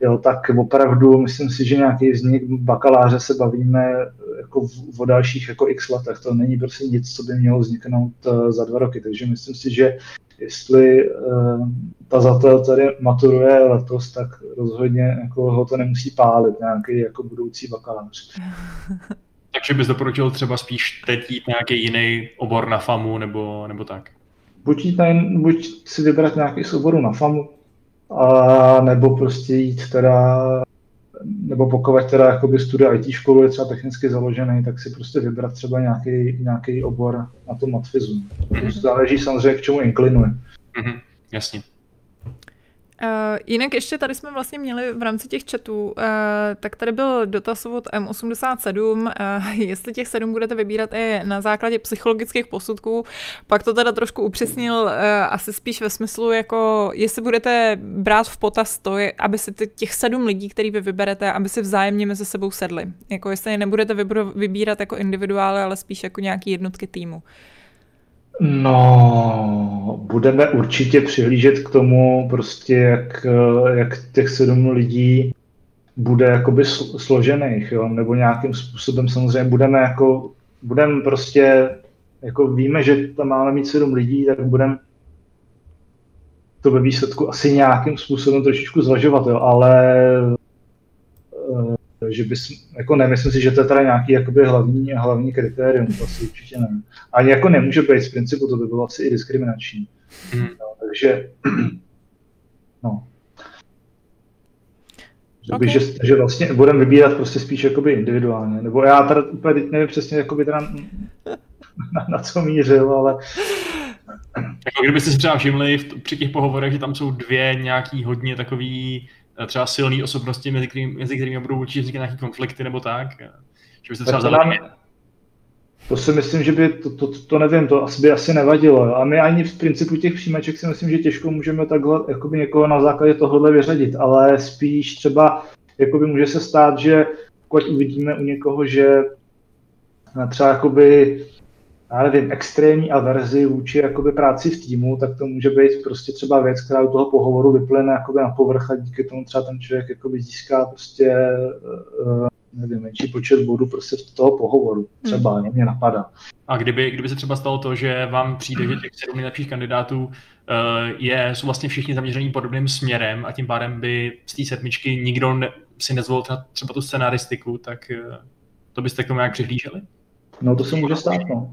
jo, tak opravdu myslím si, že nějaký vznik bakaláře se bavíme jako v, o dalších jako x letech. To není prostě nic, co by mělo vzniknout uh, za dva roky. Takže myslím si, že jestli uh, ta zatel tady maturuje letos, tak rozhodně jako ho to nemusí pálit nějaký jako budoucí bakalář. Takže bys doporučil třeba spíš teď jít nějaký jiný obor na FAMu nebo, nebo tak? Buď, jít na, buď si vybrat nějaký z oboru na FAMu, a nebo prostě jít teda, nebo pokud teda jakoby studia IT školu je třeba technicky založený, tak si prostě vybrat třeba nějaký, nějaký obor na tom matfizu. Mm-hmm. záleží samozřejmě, k čemu inklinuje. Mm-hmm. Jasně. Uh, jinak ještě tady jsme vlastně měli v rámci těch chatů, uh, tak tady byl dotaz od M87, uh, jestli těch sedm budete vybírat i na základě psychologických posudků, pak to teda trošku upřesnil uh, asi spíš ve smyslu, jako jestli budete brát v potaz to, aby si těch sedm lidí, který vy vyberete, aby si vzájemně mezi sebou sedli. Jako jestli je nebudete vybírat jako individuály, ale spíš jako nějaký jednotky týmu. No, budeme určitě přihlížet k tomu, prostě jak, jak těch sedm lidí bude jakoby složených, jo? nebo nějakým způsobem samozřejmě budeme jako, budeme prostě, jako víme, že tam máme mít sedm lidí, tak budeme to ve výsledku asi nějakým způsobem trošičku zvažovat, jo? ale že bys, jako nemyslím si, že to je teda nějaký jakoby hlavní, hlavní kritérium, to asi určitě ne. Ani jako nemůže být z principu, to by bylo asi i diskriminační. Mm. No, takže, no. Okay. Že, že vlastně budeme vybírat prostě spíš jakoby individuálně, nebo já teda úplně teď nevím přesně, jakoby teda na, na co mířil, ale jako kdybyste si třeba všimli v, při těch pohovorech, že tam jsou dvě nějaký hodně takový třeba silné osobnosti, mezi kterými, mezi kterými budou určitě vznikat nějaké konflikty nebo tak. Že byste třeba vzali... To si myslím, že by, to, to, to nevím, to asi by asi nevadilo. A my ani v principu těch příjmeček si myslím, že těžko můžeme takhle jakoby někoho na základě tohohle vyřadit, ale spíš třeba jakoby může se stát, že pokud uvidíme u někoho, že třeba jakoby já nevím, extrémní averzi vůči jakoby práci v týmu, tak to může být prostě třeba věc, která u toho pohovoru vyplyne jakoby na povrch a díky tomu třeba ten člověk jakoby získá prostě uh, nevím, menší počet bodů prostě z toho pohovoru. Třeba hmm. mě napadá. A kdyby, kdyby se třeba stalo to, že vám přijde, že těch sedm nejlepších kandidátů uh, je, jsou vlastně všichni zaměřený podobným směrem a tím pádem by z té sedmičky nikdo ne, si nezvolil třeba, třeba tu scenaristiku, tak uh, to byste k tomu nějak přihlíželi? No to se může stát, no.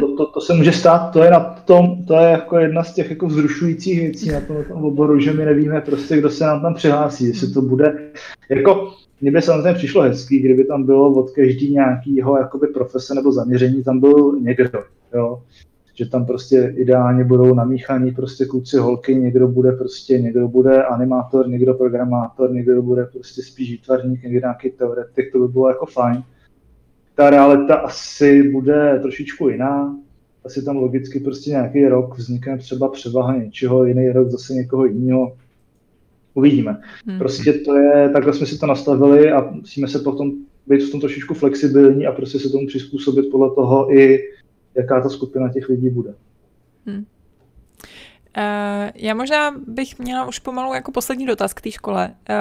To, to, to se může stát, to je na tom, to je jako jedna z těch jako vzrušujících věcí na tom, tom oboru, že my nevíme prostě, kdo se nám tam přihlásí, jestli to bude, jako mně by samozřejmě přišlo hezký, kdyby tam bylo od každý nějakýho jakoby profese nebo zaměření, tam byl někdo, jo. Že tam prostě ideálně budou namíchaní prostě kluci, holky, někdo bude prostě, někdo bude animátor, někdo programátor, někdo bude prostě spíš výtvarník, někdo nějaký teoretik, to by bylo jako fajn ta realita asi bude trošičku jiná. Asi tam logicky prostě nějaký rok vznikne třeba převaha něčeho, jiný rok zase někoho jiného. Uvidíme. Hmm. Prostě to je, takhle jsme si to nastavili a musíme se potom být v tom trošičku flexibilní a prostě se tomu přizpůsobit podle toho i, jaká ta skupina těch lidí bude. Hmm. Uh, já možná bych měla už pomalu jako poslední dotaz k té škole. Uh,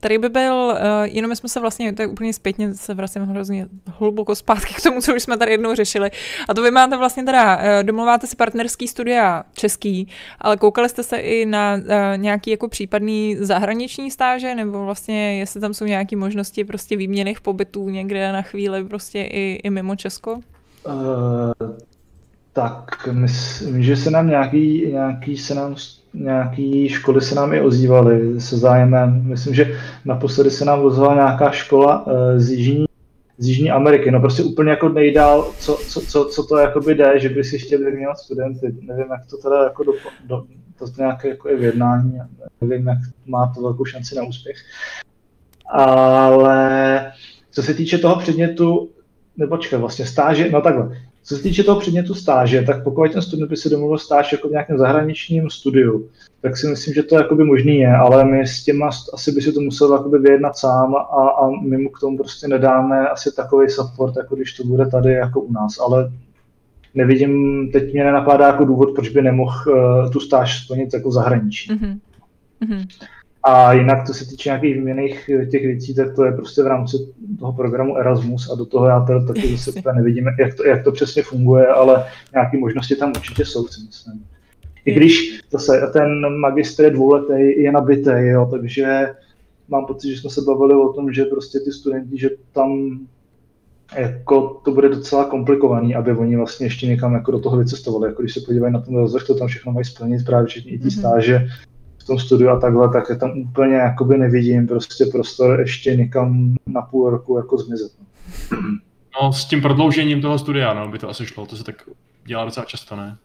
tady by byl, uh, jenom jsme se vlastně, to je úplně zpětně, se vracím hrozně hluboko zpátky k tomu, co už jsme tady jednou řešili. A to vy máte vlastně teda, uh, domluváte si partnerský studia český, ale koukali jste se i na uh, nějaký jako případný zahraniční stáže, nebo vlastně jestli tam jsou nějaké možnosti prostě výměných pobytů někde na chvíli prostě i, i mimo Česko? Uh, tak myslím, že se nám nějaký, nějaký, se nám, nějaký školy se nám i ozývaly se zájemem. Myslím, že naposledy se nám ozvala nějaká škola uh, z Jižní, z Jižní Ameriky. No prostě úplně jako nejdál, co, co, co, co to jakoby jde, že by si chtěli vyměňovat studenty. Nevím, jak to teda jako do, do, to nějaké jako je v jednání, nevím, jak má to velkou šanci na úspěch. Ale co se týče toho předmětu, nebo čekaj, vlastně stáže, no takhle, co se týče toho předmětu stáže, tak pokud ten student by si domluvil stáž jako v nějakém zahraničním studiu, tak si myslím, že to jakoby možný je, ale my s těma asi by si to musel jakoby vyjednat sám a, a my mu k tomu prostě nedáme asi takový support, jako když to bude tady jako u nás, ale nevidím, teď mě nenapadá jako důvod, proč by nemohl uh, tu stáž splnit jako zahraničí. Mm-hmm. Mm-hmm. A jinak, co se týče nějakých výměných eh, těch věcí, tak to je prostě v rámci toho programu Erasmus a do toho já teda taky zase nevidím, jak to, jak to přesně funguje, ale nějaké možnosti tam určitě jsou, si myslím. I když zase ten magistr je dvouletý, je nabitý, jo, takže mám pocit, že jsme se bavili o tom, že prostě ty studenti, že tam jako to bude docela komplikovaný, aby oni vlastně ještě někam jako do toho vycestovali. Jako když se podívají na ten rozvrh, to tam všechno mají splnit, právě všichni i ty mm-hmm. Tom studiu a takhle, tak je tam úplně jakoby nevidím prostě prostor ještě někam na půl roku jako zmizet. No s tím prodloužením toho studia, no, by to asi šlo, to se tak dělá docela často, ne?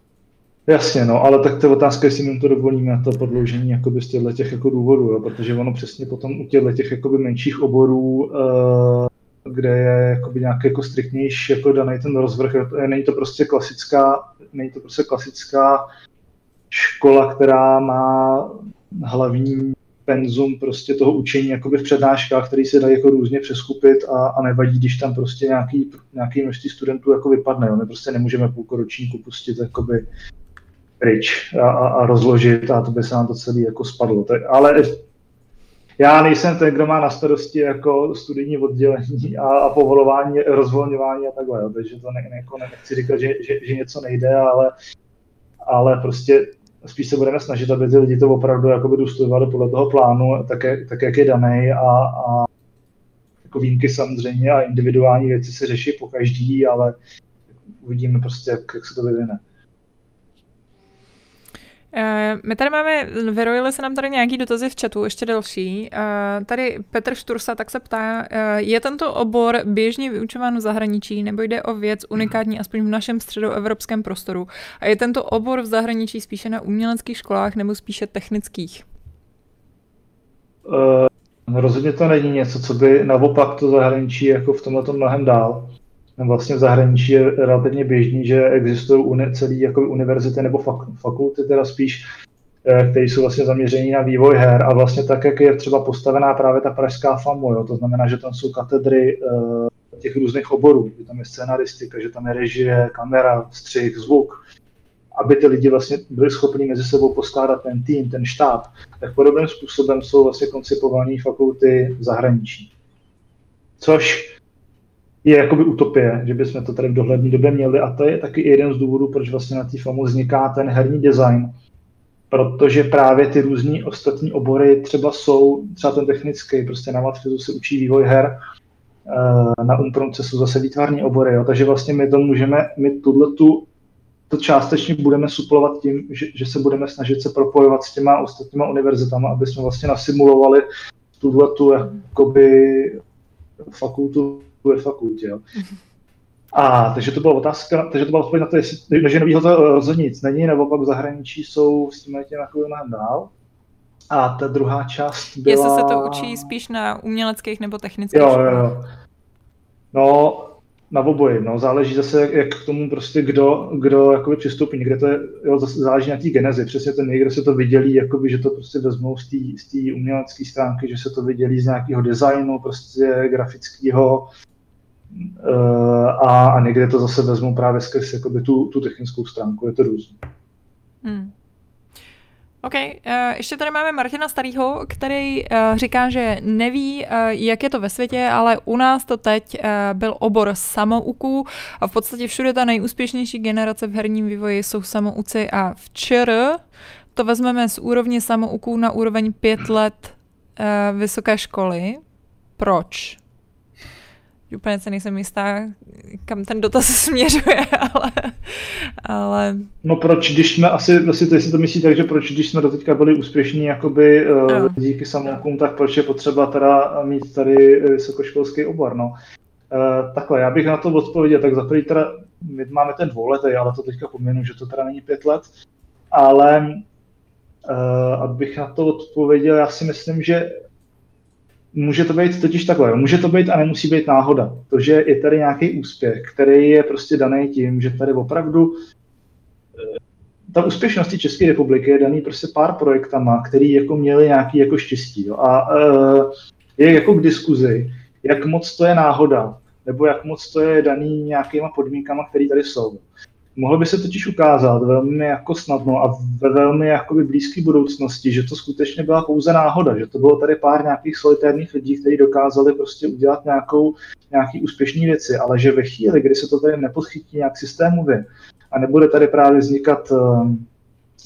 Jasně, no, ale tak to je otázka, jestli jim to dovolíme, to prodloužení jakoby z těchto těch jako důvodů, jo, protože ono přesně potom u těchto těch jakoby menších oborů, uh, kde je jakoby nějaký jako striktnější jako daný ten rozvrh, není to prostě klasická, není to prostě klasická škola, která má hlavní penzum prostě toho učení jakoby v přednáškách, který se dají jako různě přeskupit a, a nevadí, když tam prostě nějaký, nějaký množství studentů jako vypadne. Jo. My prostě nemůžeme půlku ročníku pustit jakoby pryč a, a, a, rozložit a to by se nám to celé jako spadlo. Tak, ale já nejsem ten, kdo má na starosti jako studijní oddělení a, a povolování, rozvolňování a takhle, jo. takže to ne, jako nechci říkat, že, že, že něco nejde, ale, ale prostě spíš se budeme snažit, aby ty lidi to opravdu jakoby dostudovali podle toho plánu, tak, tak jak je daný a, a jako výjimky samozřejmě a individuální věci se řeší po každý, ale uvidíme prostě, jak, jak se to vyvine. Eh, my tady máme, vyrojily se nám tady nějaký dotazy v chatu, ještě další. Eh, tady Petr Štursa tak se ptá, eh, je tento obor běžně vyučován v zahraničí, nebo jde o věc unikátní aspoň v našem středoevropském prostoru? A je tento obor v zahraničí spíše na uměleckých školách nebo spíše technických? Uh, rozhodně to není něco, co by naopak to zahraničí jako v tomhle mnohem dál vlastně v zahraničí je relativně běžný, že existují uni, celé jako univerzity nebo fak, fakulty, teda spíš, eh, které jsou vlastně zaměření na vývoj her a vlastně tak, jak je třeba postavená právě ta pražská FAMU, jo, to znamená, že tam jsou katedry uh, těch různých oborů, že tam je scenaristika, že tam je režie, kamera, střih, zvuk, aby ty lidi vlastně byli schopni mezi sebou poskládat ten tým, ten štáb, tak podobným způsobem jsou vlastně koncipované fakulty zahraničí. Což je jakoby utopie, že bychom to tady v dohledné době měli. A to je taky jeden z důvodů, proč vlastně na té FAMu vzniká ten herní design, protože právě ty různý ostatní obory třeba jsou, třeba ten technický, prostě na Matfizu se učí vývoj her, eh, na Umpromce jsou zase výtvarní obory, jo, takže vlastně my to můžeme, my tuhle tu to částečně budeme suplovat tím, že, že se budeme snažit se propojovat s těma ostatníma univerzitama, aby jsme vlastně nasimulovali tuhle tu jakoby fakultu ve fakultě. Jo. A takže to byla otázka, takže to byla odpověď na to, jestli, že novýho to rozhodně nic není, nebo pak v zahraničí jsou s tím těm jako mnohem dál. A ta druhá část byla... Jestli se to učí spíš na uměleckých nebo technických jo. Jo, jo. No, na oboji, no, záleží zase, jak, jak k tomu prostě kdo, kdo jakoby přistoupí, někde to je, jo, zase záleží na té genezi, přesně ten někdo se to vydělí, jakoby, že to prostě vezmou z té umělecké stránky, že se to vydělí z nějakého designu, prostě grafického, Eh, a, a někde to zase vezmu právě skrz jakoby, tu, tu technickou stránku, je to různé. Hmm. OK, uh, ještě tady máme Martina Starýho, který uh, říká, že neví, jak je to ve světě, ale u nás to teď byl obor samouků a v podstatě všude ta nejúspěšnější generace v herním vývoji jsou samouci a včera to vezmeme z úrovně samouků na úroveň pět let vysoké školy. Proč? Úplně se nejsem jistá, kam ten dotaz směřuje, ale, ale... No proč, když jsme asi, asi to, jestli to myslí tak, že proč, když jsme doteďka byli úspěšní jakoby no. díky samoukům, tak proč je potřeba teda mít tady vysokoškolský obor, no. Uh, takhle, já bych na to odpověděl, tak za prvý teda, my máme ten dvouletý, ale to teďka pominu, že to teda není pět let, ale uh, abych na to odpověděl, já si myslím, že může to být totiž takhle, může to být a nemusí být náhoda. To, že je tady nějaký úspěch, který je prostě daný tím, že tady opravdu eh, ta úspěšnost České republiky je daný prostě pár projektama, který jako měli nějaký jako štěstí. Jo. A uh, je jako k diskuzi, jak moc to je náhoda, nebo jak moc to je daný nějakýma podmínkama, které tady jsou. Mohlo by se totiž ukázat velmi jako snadno a ve velmi jakoby blízké budoucnosti, že to skutečně byla pouze náhoda, že to bylo tady pár nějakých solitérních lidí, kteří dokázali prostě udělat nějakou, nějaký úspěšné věci, ale že ve chvíli, kdy se to tady nepodchytí nějak systémově a nebude tady právě vznikat uh,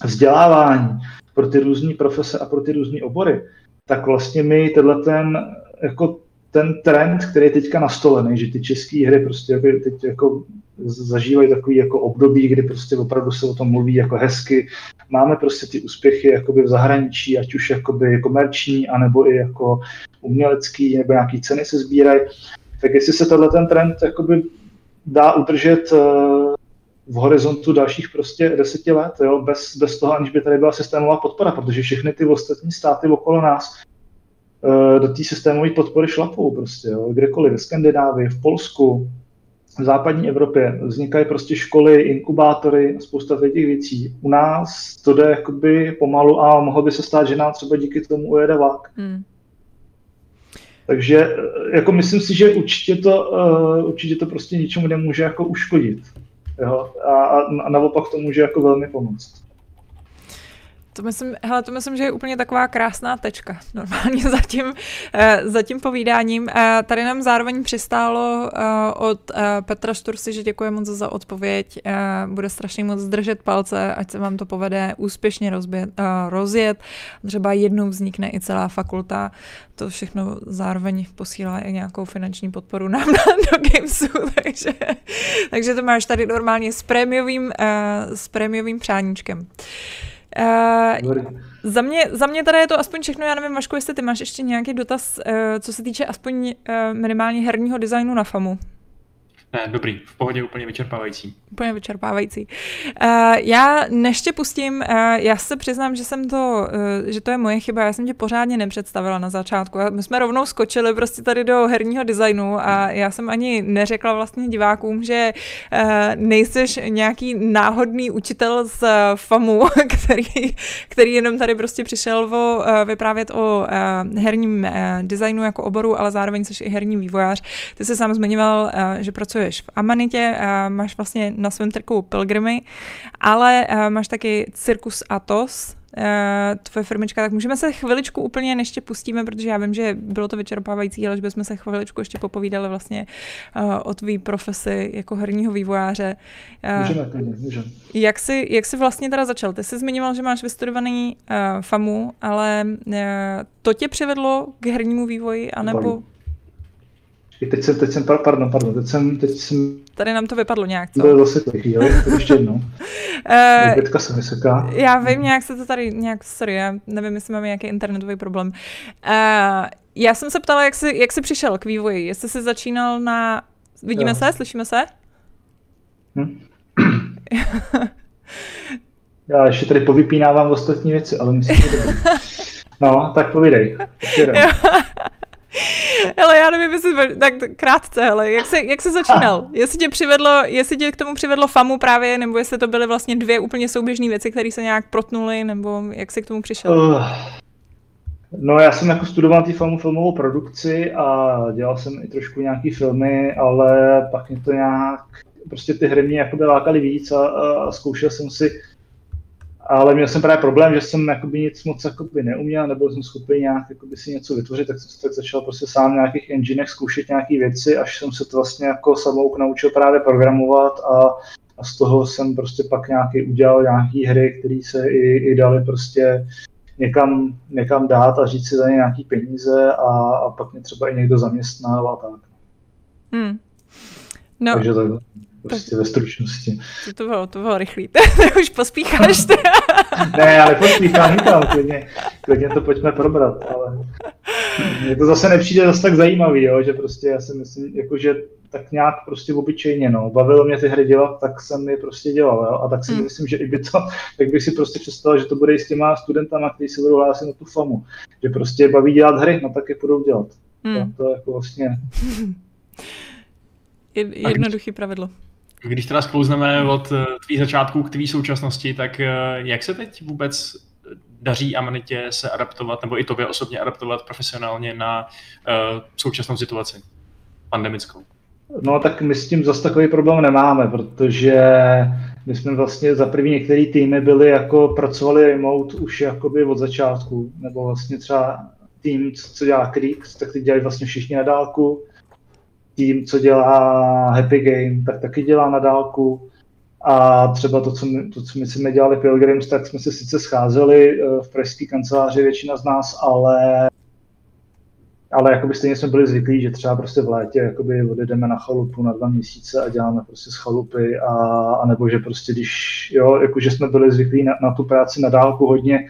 vzdělávání pro ty různé profese a pro ty různé obory, tak vlastně my tenhle ten jako ten trend, který je teďka nastolený, že ty české hry prostě jako teď jako zažívají takový jako období, kdy prostě opravdu se o tom mluví jako hezky. Máme prostě ty úspěchy jakoby v zahraničí, ať už jakoby komerční, anebo i jako umělecký, nebo nějaký ceny se sbírají. Tak jestli se tenhle ten trend jakoby dá udržet eh, v horizontu dalších prostě deseti let, jo, bez, bez toho, aniž by tady byla systémová podpora, protože všechny ty ostatní státy okolo nás do té systémové podpory šlapou prostě, jo, kdekoliv, ve Skandinávii, v Polsku, v západní Evropě vznikají prostě školy, inkubátory, spousta těch věcí. U nás to jde jakoby pomalu a mohlo by se stát, že nám třeba díky tomu ujede vlak. Hmm. Takže eh, jako myslím si, že určitě to, uh, určitě to prostě ničemu nemůže jako uškodit. Jo? A, a naopak to může jako velmi pomoct. To myslím, hele, to myslím, že je úplně taková krásná tečka normálně za tím, uh, za tím povídáním. Uh, tady nám zároveň přistálo uh, od Petra Štursy, že děkuje moc za odpověď. Bude strašně moc držet palce, ať se vám to povede úspěšně rozbět, rozjet. Třeba jednou vznikne i celá fakulta. To všechno zároveň posílá i nějakou finanční podporu nám do Gamesu, takže, takže to máš tady normálně s prémiovým, s prémiovým přáníčkem. Uh, za mě, za mě tady je to aspoň všechno, já nevím, Vašku, jestli ty máš ještě nějaký dotaz, uh, co se týče aspoň uh, minimálně herního designu na FAMu. Ne, dobrý, v pohodě úplně vyčerpávající. Úplně vyčerpávající. Uh, já než tě pustím, uh, já se přiznám, že jsem to, uh, že to je moje chyba, já jsem tě pořádně nepředstavila na začátku. My jsme rovnou skočili prostě tady do herního designu a já jsem ani neřekla vlastně divákům, že uh, nejseš nějaký náhodný učitel z FAMu, který, který jenom tady prostě přišel o, uh, vyprávět o uh, herním uh, designu jako oboru, ale zároveň jsi i herní vývojář. Ty jsi sám zmiňoval, uh, že pracuješ pracuješ v Amanitě, máš vlastně na svém trku Pilgrimy, ale máš taky Cirkus Atos, tvoje firmička, tak můžeme se chviličku úplně než tě pustíme, protože já vím, že bylo to vyčerpávající, ale že bychom se chviličku ještě popovídali vlastně o tvý profesi jako herního vývojáře. Můžeme, můžeme. Jak jsi, jak jsi vlastně teda začal? Ty jsi zmiňoval, že máš vystudovaný uh, FAMu, ale uh, to tě přivedlo k hernímu vývoji, anebo... Balu i teď jsem, teď jsem, pardon, pardon, teď jsem, teď jsem... Tady nám to vypadlo nějak, co? Byl zase chvíli, tak ještě jednou. Uh, se vysoká. Já vím, nějak se to tady, nějak, sorry, já nevím, jestli máme nějaký internetový problém. Uh, já jsem se ptala, jak jsi, jak jsi přišel k vývoji, jestli jsi začínal na... Vidíme jo. se, slyšíme se? Hm? já ještě tady povypínávám ostatní věci, ale myslím, že dobrý. No, tak povídej. Ale já nevím, jestli, tak krátce, hele, jak se, jak se začínal? Jestli tě přivedlo, jestli tě k tomu přivedlo FAMu právě, nebo jestli to byly vlastně dvě úplně souběžné věci, které se nějak protnuly, nebo jak jsi k tomu přišel? Uh, no já jsem jako studoval ty FAMu filmovou produkci a dělal jsem i trošku nějaký filmy, ale pak mě to nějak, prostě ty hry mě jako lákaly víc a, a zkoušel jsem si ale měl jsem právě problém, že jsem jakoby nic moc jakoby neuměl, nebyl jsem schopný nějak jakoby si něco vytvořit, tak jsem se tak začal prostě sám v nějakých enginech zkoušet nějaké věci, až jsem se to vlastně jako samouk naučil právě programovat a, a z toho jsem prostě pak nějaký udělal nějaké hry, které se i, i dali prostě někam, někam dát a říct si za ně nějaký peníze a, a pak mě třeba i někdo zaměstnal a tak. Hmm. No. Takže takhle. Prostě ve stručnosti. To, to bylo, to bylo rychlý. Už pospícháš. ne, já nepospíchám nikam, klidně, klidně to pojďme probrat, ale mně to zase nepřijde zase tak zajímavý, jo, že prostě já si myslím, jako, že tak nějak prostě obyčejně, no. Bavilo mě ty hry dělat, tak jsem je prostě dělal, jo? a tak si hmm. myslím, že i by to, tak bych si prostě představil, že to bude i s těma studentama, kteří se budou hlásit na tu FAMu, že prostě baví dělat hry, no tak je budou dělat. Hmm. To, to jako vlastně... Jednoduchý pravidlo. Když teda sklouzneme od eh, tvých začátků k tvý současnosti, tak eh, jak se teď vůbec daří Amanitě se adaptovat, nebo i tobě osobně adaptovat profesionálně na uh, současnou situaci pandemickou? No tak my s tím zase takový problém nemáme, protože my jsme vlastně za první některé týmy byli jako pracovali remote už jakoby od začátku, nebo vlastně třeba tým, co dělá Creek, tak ty dělají vlastně všichni na dálku tým, co dělá Happy Game, tak taky dělá na dálku. A třeba to, co my, to, co my jsme dělali Pilgrims, tak jsme se sice scházeli eh, v pražské kanceláři, většina z nás, ale ale jakoby stejně jsme byli zvyklí, že třeba prostě v létě jakoby odjedeme na chalupu na dva měsíce a děláme prostě z chalupy a, a nebo že prostě když, jo, jakože jsme byli zvyklí na, na tu práci na dálku hodně,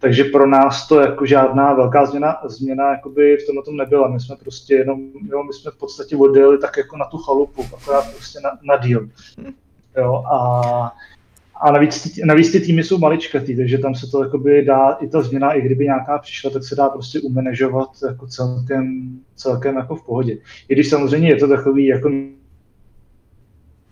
takže pro nás to jako žádná velká změna, změna jakoby v tomhle tom nebyla. My jsme prostě jenom, jo, my jsme v podstatě odjeli tak jako na tu chalupu, akorát prostě na, na díl. Jo, a, a navíc, navíc ty týmy jsou maličkatý, takže tam se to jakoby dá, i ta změna, i kdyby nějaká přišla, tak se dá prostě umanežovat jako celkem, celkem jako v pohodě. I když samozřejmě je to takový jako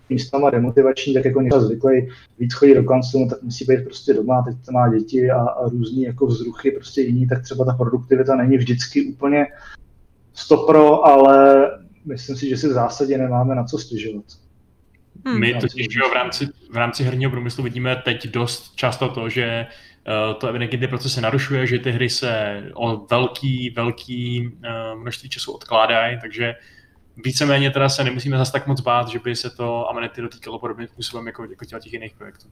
místama demotivační, tak jako někdo zvyklý víc chodí do kanclu, tak musí být prostě doma, teď to má děti a, a různý jako vzruchy prostě jiný, tak třeba ta produktivita není vždycky úplně stopro, ale myslím si, že si v zásadě nemáme na co stěžovat. Hmm. My totiž v rámci, v rámci herního průmyslu vidíme teď dost často to, že to evidentně ty procesy narušuje, že ty hry se o velký, velký množství času odkládají, takže víceméně teda se nemusíme zase tak moc bát, že by se to Amenity dotýkalo podobným způsobem jako, jako těch jiných projektů.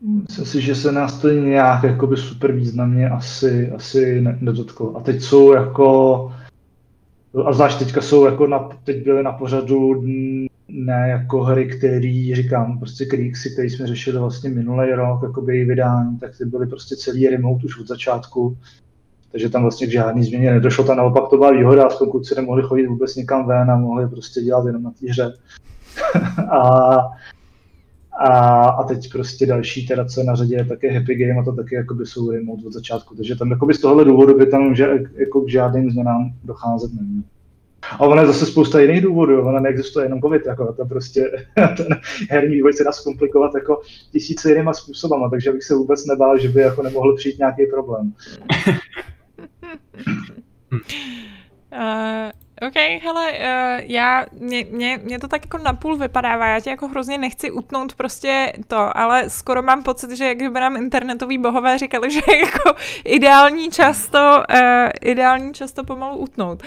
Myslím si, že se nás to nějak jakoby super významně asi, asi nedotklo. A teď jsou jako, a zvlášť teďka jsou jako na, teď byly na pořadu ne jako hry, který, říkám, prostě Kriegsy, který jsme řešili vlastně minulý rok, jako by vydání, tak ty byly prostě celý remote už od začátku, takže tam vlastně k žádný změně nedošlo, tam naopak to byla výhoda, aspoň kluci nemohli chodit vůbec někam ven a mohli prostě dělat jenom na té hře. a, a, a, teď prostě další teda, co je na řadě, je také Happy Game a to taky jakoby jsou remote od začátku, takže tam jakoby z tohohle důvodu by tam že, jako k žádným změnám docházet nemělo. A ono je zase spousta jiných důvodů, ona neexistuje jenom COVID, jako to prostě ten herní vývoj se dá zkomplikovat jako tisíce jinýma způsobama, takže bych se vůbec nebál, že by jako nemohl přijít nějaký problém. Uh, OK, hele, uh, já, mě, mě, mě to tak jako napůl vypadává, já tě jako hrozně nechci utnout prostě to, ale skoro mám pocit, že kdyby nám internetoví bohové říkali, že je jako ideální často, uh, ideální často pomalu utnout.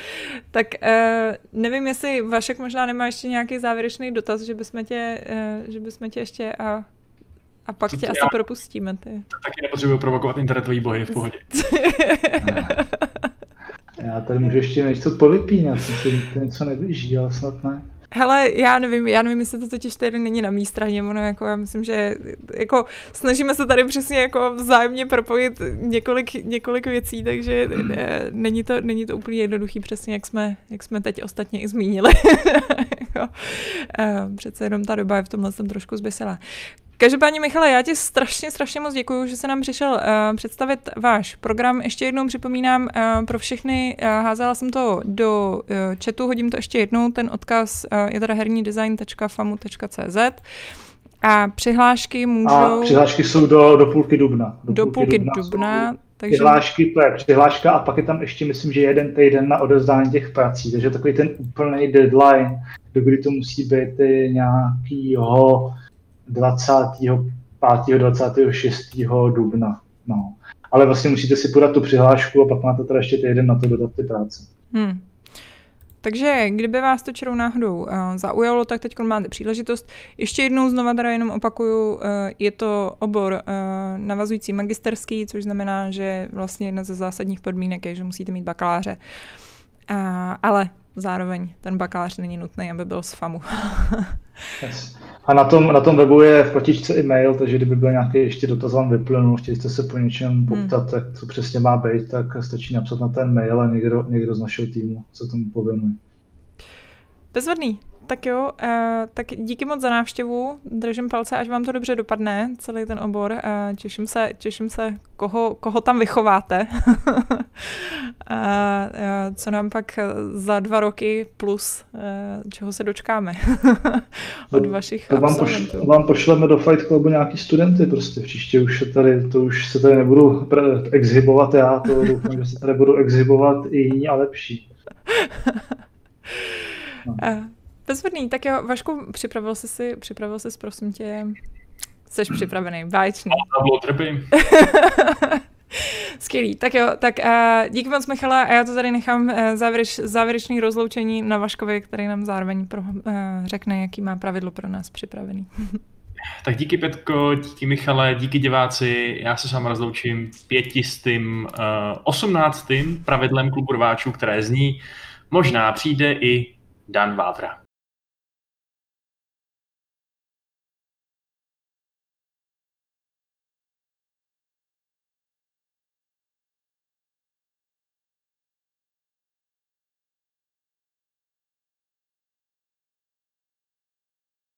Tak uh, nevím, jestli Vašek možná nemá ještě nějaký závěrečný dotaz, že bychom tě, uh, že bychom tě ještě a a pak tě já, asi propustíme. Ty. Taky nepotřebuji provokovat internetový bohy v pohodě. Já tady můžu ještě něco povypínat, to něco neběží, ale snad ne. Hele, já nevím, já nevím, jestli to totiž tady není na mý straně, ono jako já myslím, že jako snažíme se tady přesně jako vzájemně propojit několik, několik věcí, takže ne, není, to, není to úplně jednoduchý přesně, jak jsme, jak jsme teď ostatně i zmínili. jako, přece jenom ta doba je v tomhle jsem trošku zbysela. Každopádně, Michale, já ti strašně, strašně moc děkuji, že se nám přišel uh, představit váš program. Ještě jednou připomínám uh, pro všechny, uh, házela jsem to do uh, chatu, hodím to ještě jednou, ten odkaz uh, je teda hernídesign.famu.cz a přihlášky můžou... A přihlášky jsou do, do půlky dubna. Do, do půlky, půlky dubna. dubna takže... Přihlášky, to je přihláška a pak je tam ještě, myslím, že jeden týden na odezdání těch prací, takže takový ten úplný deadline, do kdy to musí být nějakýho 25. 26. dubna. No. Ale vlastně musíte si podat tu přihlášku a pak máte teda ještě týden na to dodat ty práce. Hmm. Takže kdyby vás to čarou náhodou uh, zaujalo, tak teď máte příležitost. Ještě jednou znova teda jenom opakuju, uh, je to obor uh, navazující magisterský, což znamená, že vlastně jedna ze zásadních podmínek je, že musíte mít bakaláře. Uh, ale zároveň ten bakalář není nutný, aby byl z FAMu. yes. A na tom, na tom webu je v patičce e-mail, takže kdyby byl nějaký ještě dotaz vám vyplnul, chtěli jste se po něčem hmm. poptat, hmm. tak co přesně má být, tak stačí napsat na ten mail a někdo, někdo z našeho týmu se tomu pověnuje. Bezvadný. Tak jo, uh, tak díky moc za návštěvu, držím palce, až vám to dobře dopadne, celý ten obor. Uh, těším se, těším se, koho, koho tam vychováte. uh, uh, co nám pak za dva roky plus, uh, čeho se dočkáme od vašich to vám, poš, vám pošleme do Fight Clubu nějaký studenty prostě, příště už se tady, to už se tady nebudu exhibovat já, to doufám, že se tady budu exhibovat i jiní a lepší. No. Bezvadný, tak jo, Vašku, připravil jsi si, připravil jsi, prosím tě, jsi připravený, báječný. Skvělý, tak jo, tak uh, díky moc Michala a já to tady nechám uh, závěreč, závěrečný rozloučení na Vaškovi, který nám zároveň pro, uh, řekne, jaký má pravidlo pro nás připravený. tak díky Petko, díky Michale, díky diváci, já se s vámi rozloučím pětistým, uh, osmnáctým pravidlem klubu rváčů, které zní, možná přijde i Dan Vávra.